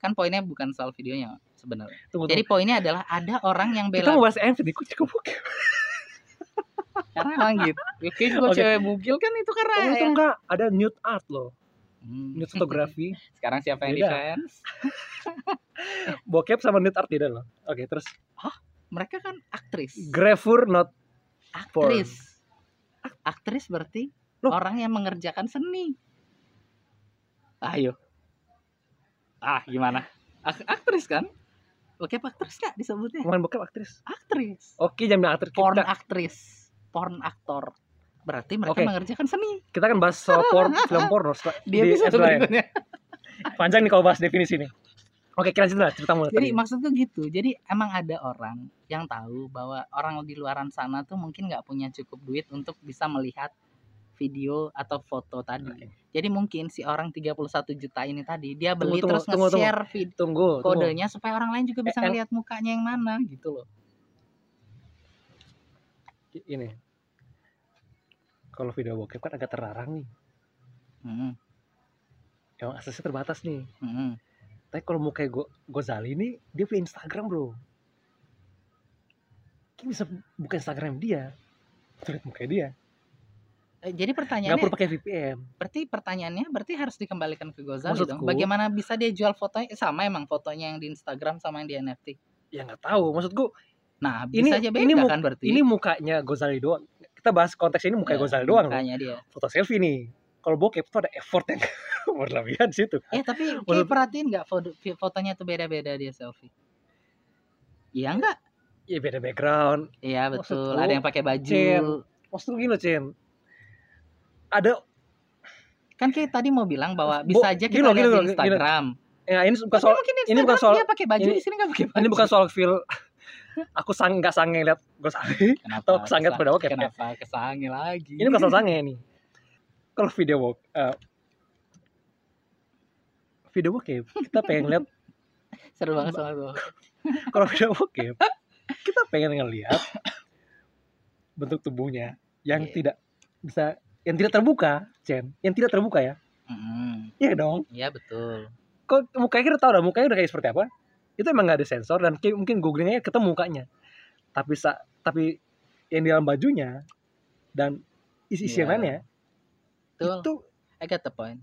kan poinnya bukan soal videonya sebenarnya. tunggu, Jadi tunggu. poinnya adalah ada orang yang kita bela mau bahas MV kok bokep? karena emang gitu. Oke, gue Oke. cewek bugil kan itu karena Oh, itu ya. enggak, ada nude art loh, Hmm. nude fotografi, Sekarang siapa yang defense? bokep sama nude art tidak loh. Oke, terus Mereka kan aktris. gravure not Aktris. Aktris berarti Loh. orang yang mengerjakan seni. Ayo. Ah, gimana? Ak- aktris kan? Oke, aktris nggak disebutnya? Bukan bokep aktris. Aktris. Oke, jam aktris Porn kita, aktris. Porn aktor. Berarti mereka Oke. mengerjakan seni. kita kan bahas soal porn, film porno Dia di bisa berikutnya. Panjang nih kalau bahas definisi nih. Oke, kita lanjut lah cerita mulai Jadi tadi. maksudku gitu. Jadi emang ada orang yang tahu bahwa orang di luaran sana tuh mungkin nggak punya cukup duit untuk bisa melihat video atau foto tadi. Oke. Jadi mungkin si orang 31 juta ini tadi dia beli Tunggu, terus tunggu, tunggu, nge-share vid- Tunggu, tunggu. kodenya supaya orang lain juga bisa Eh, yang- ngeliat mukanya yang mana gitu loh. Ini. Kalau video bokep kan agak terlarang nih. Hmm, Emang aksesnya terbatas nih. hmm. Tapi kalau mau kayak Go Gozali nih, dia punya Instagram bro. Kita bisa buka Instagram dia. Tuh lihat muka dia. Eh, Jadi pertanyaannya, perlu pakai VPN. berarti pertanyaannya berarti harus dikembalikan ke Gozali dong. Maksudku- Bagaimana bisa dia jual fotonya sama emang fotonya yang di Instagram sama yang di NFT? Ya nggak tahu. Maksudku Nah, Ini- bisa aja beda ini kan berarti. ini mukanya Gozali doang. Kita bahas konteks ini muka Ya, Gozali doang. Mukanya dia. Foto selfie nih. Kalau bokep tuh ada effort yang berlebihan di situ. Eh tapi kayak Maksud- perhatiin nggak foto, fotonya tuh beda-beda dia selfie. Iya enggak? Ya beda background. Iya betul. Ada yang pakai baju. Cen. Maksudku gini loh, Cen. Ada Kan kayak tadi mau bilang bahwa Bo- bisa aja kita lihat gini di loh, gini. Instagram. ya ini bukan soal ini bukan Instagram soal- dia pakai baju ini- di sini nggak pakai baju. ini bukan soal feel aku sang nggak sange lihat Gozali. Kenapa? atau kesa- pada bokep, ya? Kenapa kesange lagi? Ini bukan soal sange nih. Kalau video bok eh, video bokep kita pengen lihat seru banget sama tuh. kalau video bokep kita pengen ngelihat bentuk tubuhnya yang Iya. tidak bisa yang tidak terbuka, Chen. Yang tidak terbuka ya. Mm, Iya dong. Iya betul. Kok mukanya kita tahu dah mukanya udah kayak seperti apa? Itu emang nggak ada sensor dan kayak mungkin googlingnya ketemu mukanya. Tapi sa tapi yang di dalam bajunya dan isi-isi yang Iya. lainnya Betul. itu I get the point.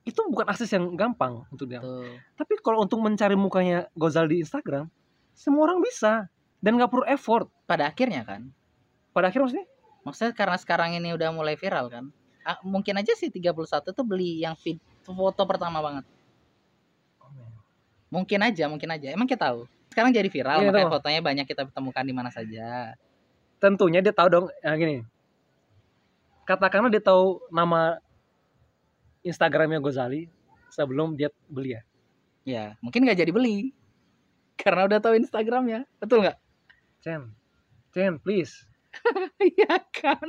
itu bukan akses yang gampang untuk dia. Betul. Tapi kalau untuk mencari mukanya Gozal di Instagram, semua orang bisa dan nggak perlu effort. Pada akhirnya kan, Pada akhirnya maksudnya maksudnya karena sekarang ini udah mulai viral kan. ah, mungkin aja sih 31 tuh beli yang feed foto pertama banget. Mungkin aja, mungkin aja. Emang kita tahu. Sekarang jadi viral, Iya, makanya tahu. fotonya banyak kita temukan di mana saja. tentunya dia tahu dong yang gini. Katakanlah dia tahu nama Instagramnya Gozali sebelum dia beli ya. Ya, mungkin nggak jadi beli. Karena udah tahu Instagramnya. Betul nggak? Chen, Chen, please. Iya kan.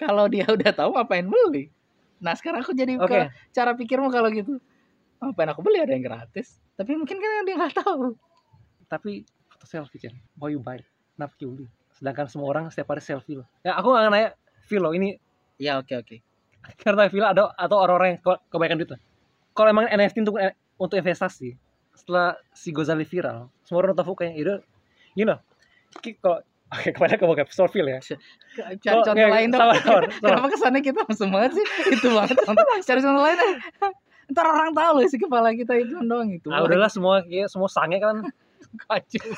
Kalau dia udah tahu ngapain beli? Nah sekarang aku jadi kalau cara pikirmu kalau gitu. Ngapain aku beli ada yang gratis. Tapi mungkin kan dia nggak tahu. tapi foto selfie Chen. Why you buy? Kenapa you beli? Sedangkan semua orang setiap hari selfie loh. Ya aku nggak nanya feel loh ini Ya oke oke. karena feel ada atau orang-orang yang ke- kebanyakan duit lah. Kalau emang NFT untuk untuk investasi setelah si Gozali viral, semua orang tahu kayak itu, you know, kalau oke ke mana ke bokep store feel ya. Cari contoh lain dong. sabar, sabar, sabar. Kenapa kesannya kita langsung banget sih? Itu banget. contoh. Cari contoh lain deh. Ntar orang tahu loh si kepala kita itu doang itu. Ah udahlah semua kayak semua sange kan Kacau.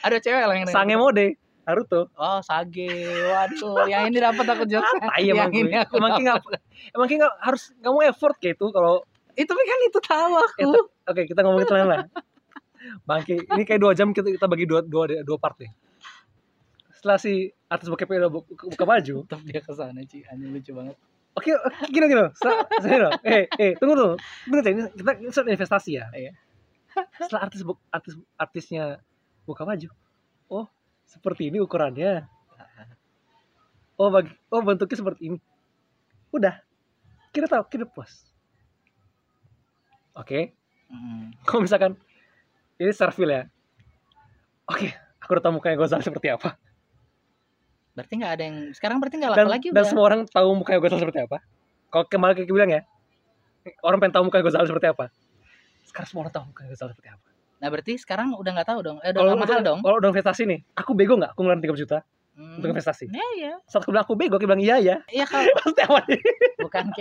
Ada cewek lah yang sange mode Naruto. Oh sage, waduh, yang ini dapat aku. Tai emang yang ini aku Emang nggak emang nggak harus mau effort kayak itu kalau Itu kan itu tahu aku. Eh, oke kita ngomongin lain lah. Bangki, ini kayak dua jam kita kita bagi dua dua dua part nih. Setelah si artis bokep udah bu- buka baju, Tetap dia ke sana Ci, anjing lucu banget. Oke, oke, gini gini. Eh, eh, tunggu dulu. Deh, ini kita ini investasi ya. Iya. Setelah artis artis artisnya buka baju, oh seperti ini ukurannya. Oh bagi, oh bentuknya seperti ini. Udah, kita tahu, kita puas. Oke, Mm. kalau misalkan ini feel ya. Oke, aku udah tahu mukanya Gozal seperti apa. Berarti nggak ada yang sekarang berarti nggak laku dan, lagi dan udah. semua orang tahu mukanya Gozal seperti apa. Kalau kemarin kayak bilang ya, orang pengen tahu mukanya Gozal seperti apa. Sekarang semua orang tahu mukanya Gozal seperti apa. Nah berarti sekarang udah nggak tahu dong. Eh, udah Kalau mahal dong. Kalau udah investasi nih, aku bego nggak? Aku ngeluarin 3 juta Hmm. untuk investasi. Ya ya. Saat aku bilang aku bego, aku bilang iya ya. Iya kalau Pasti nih? bukan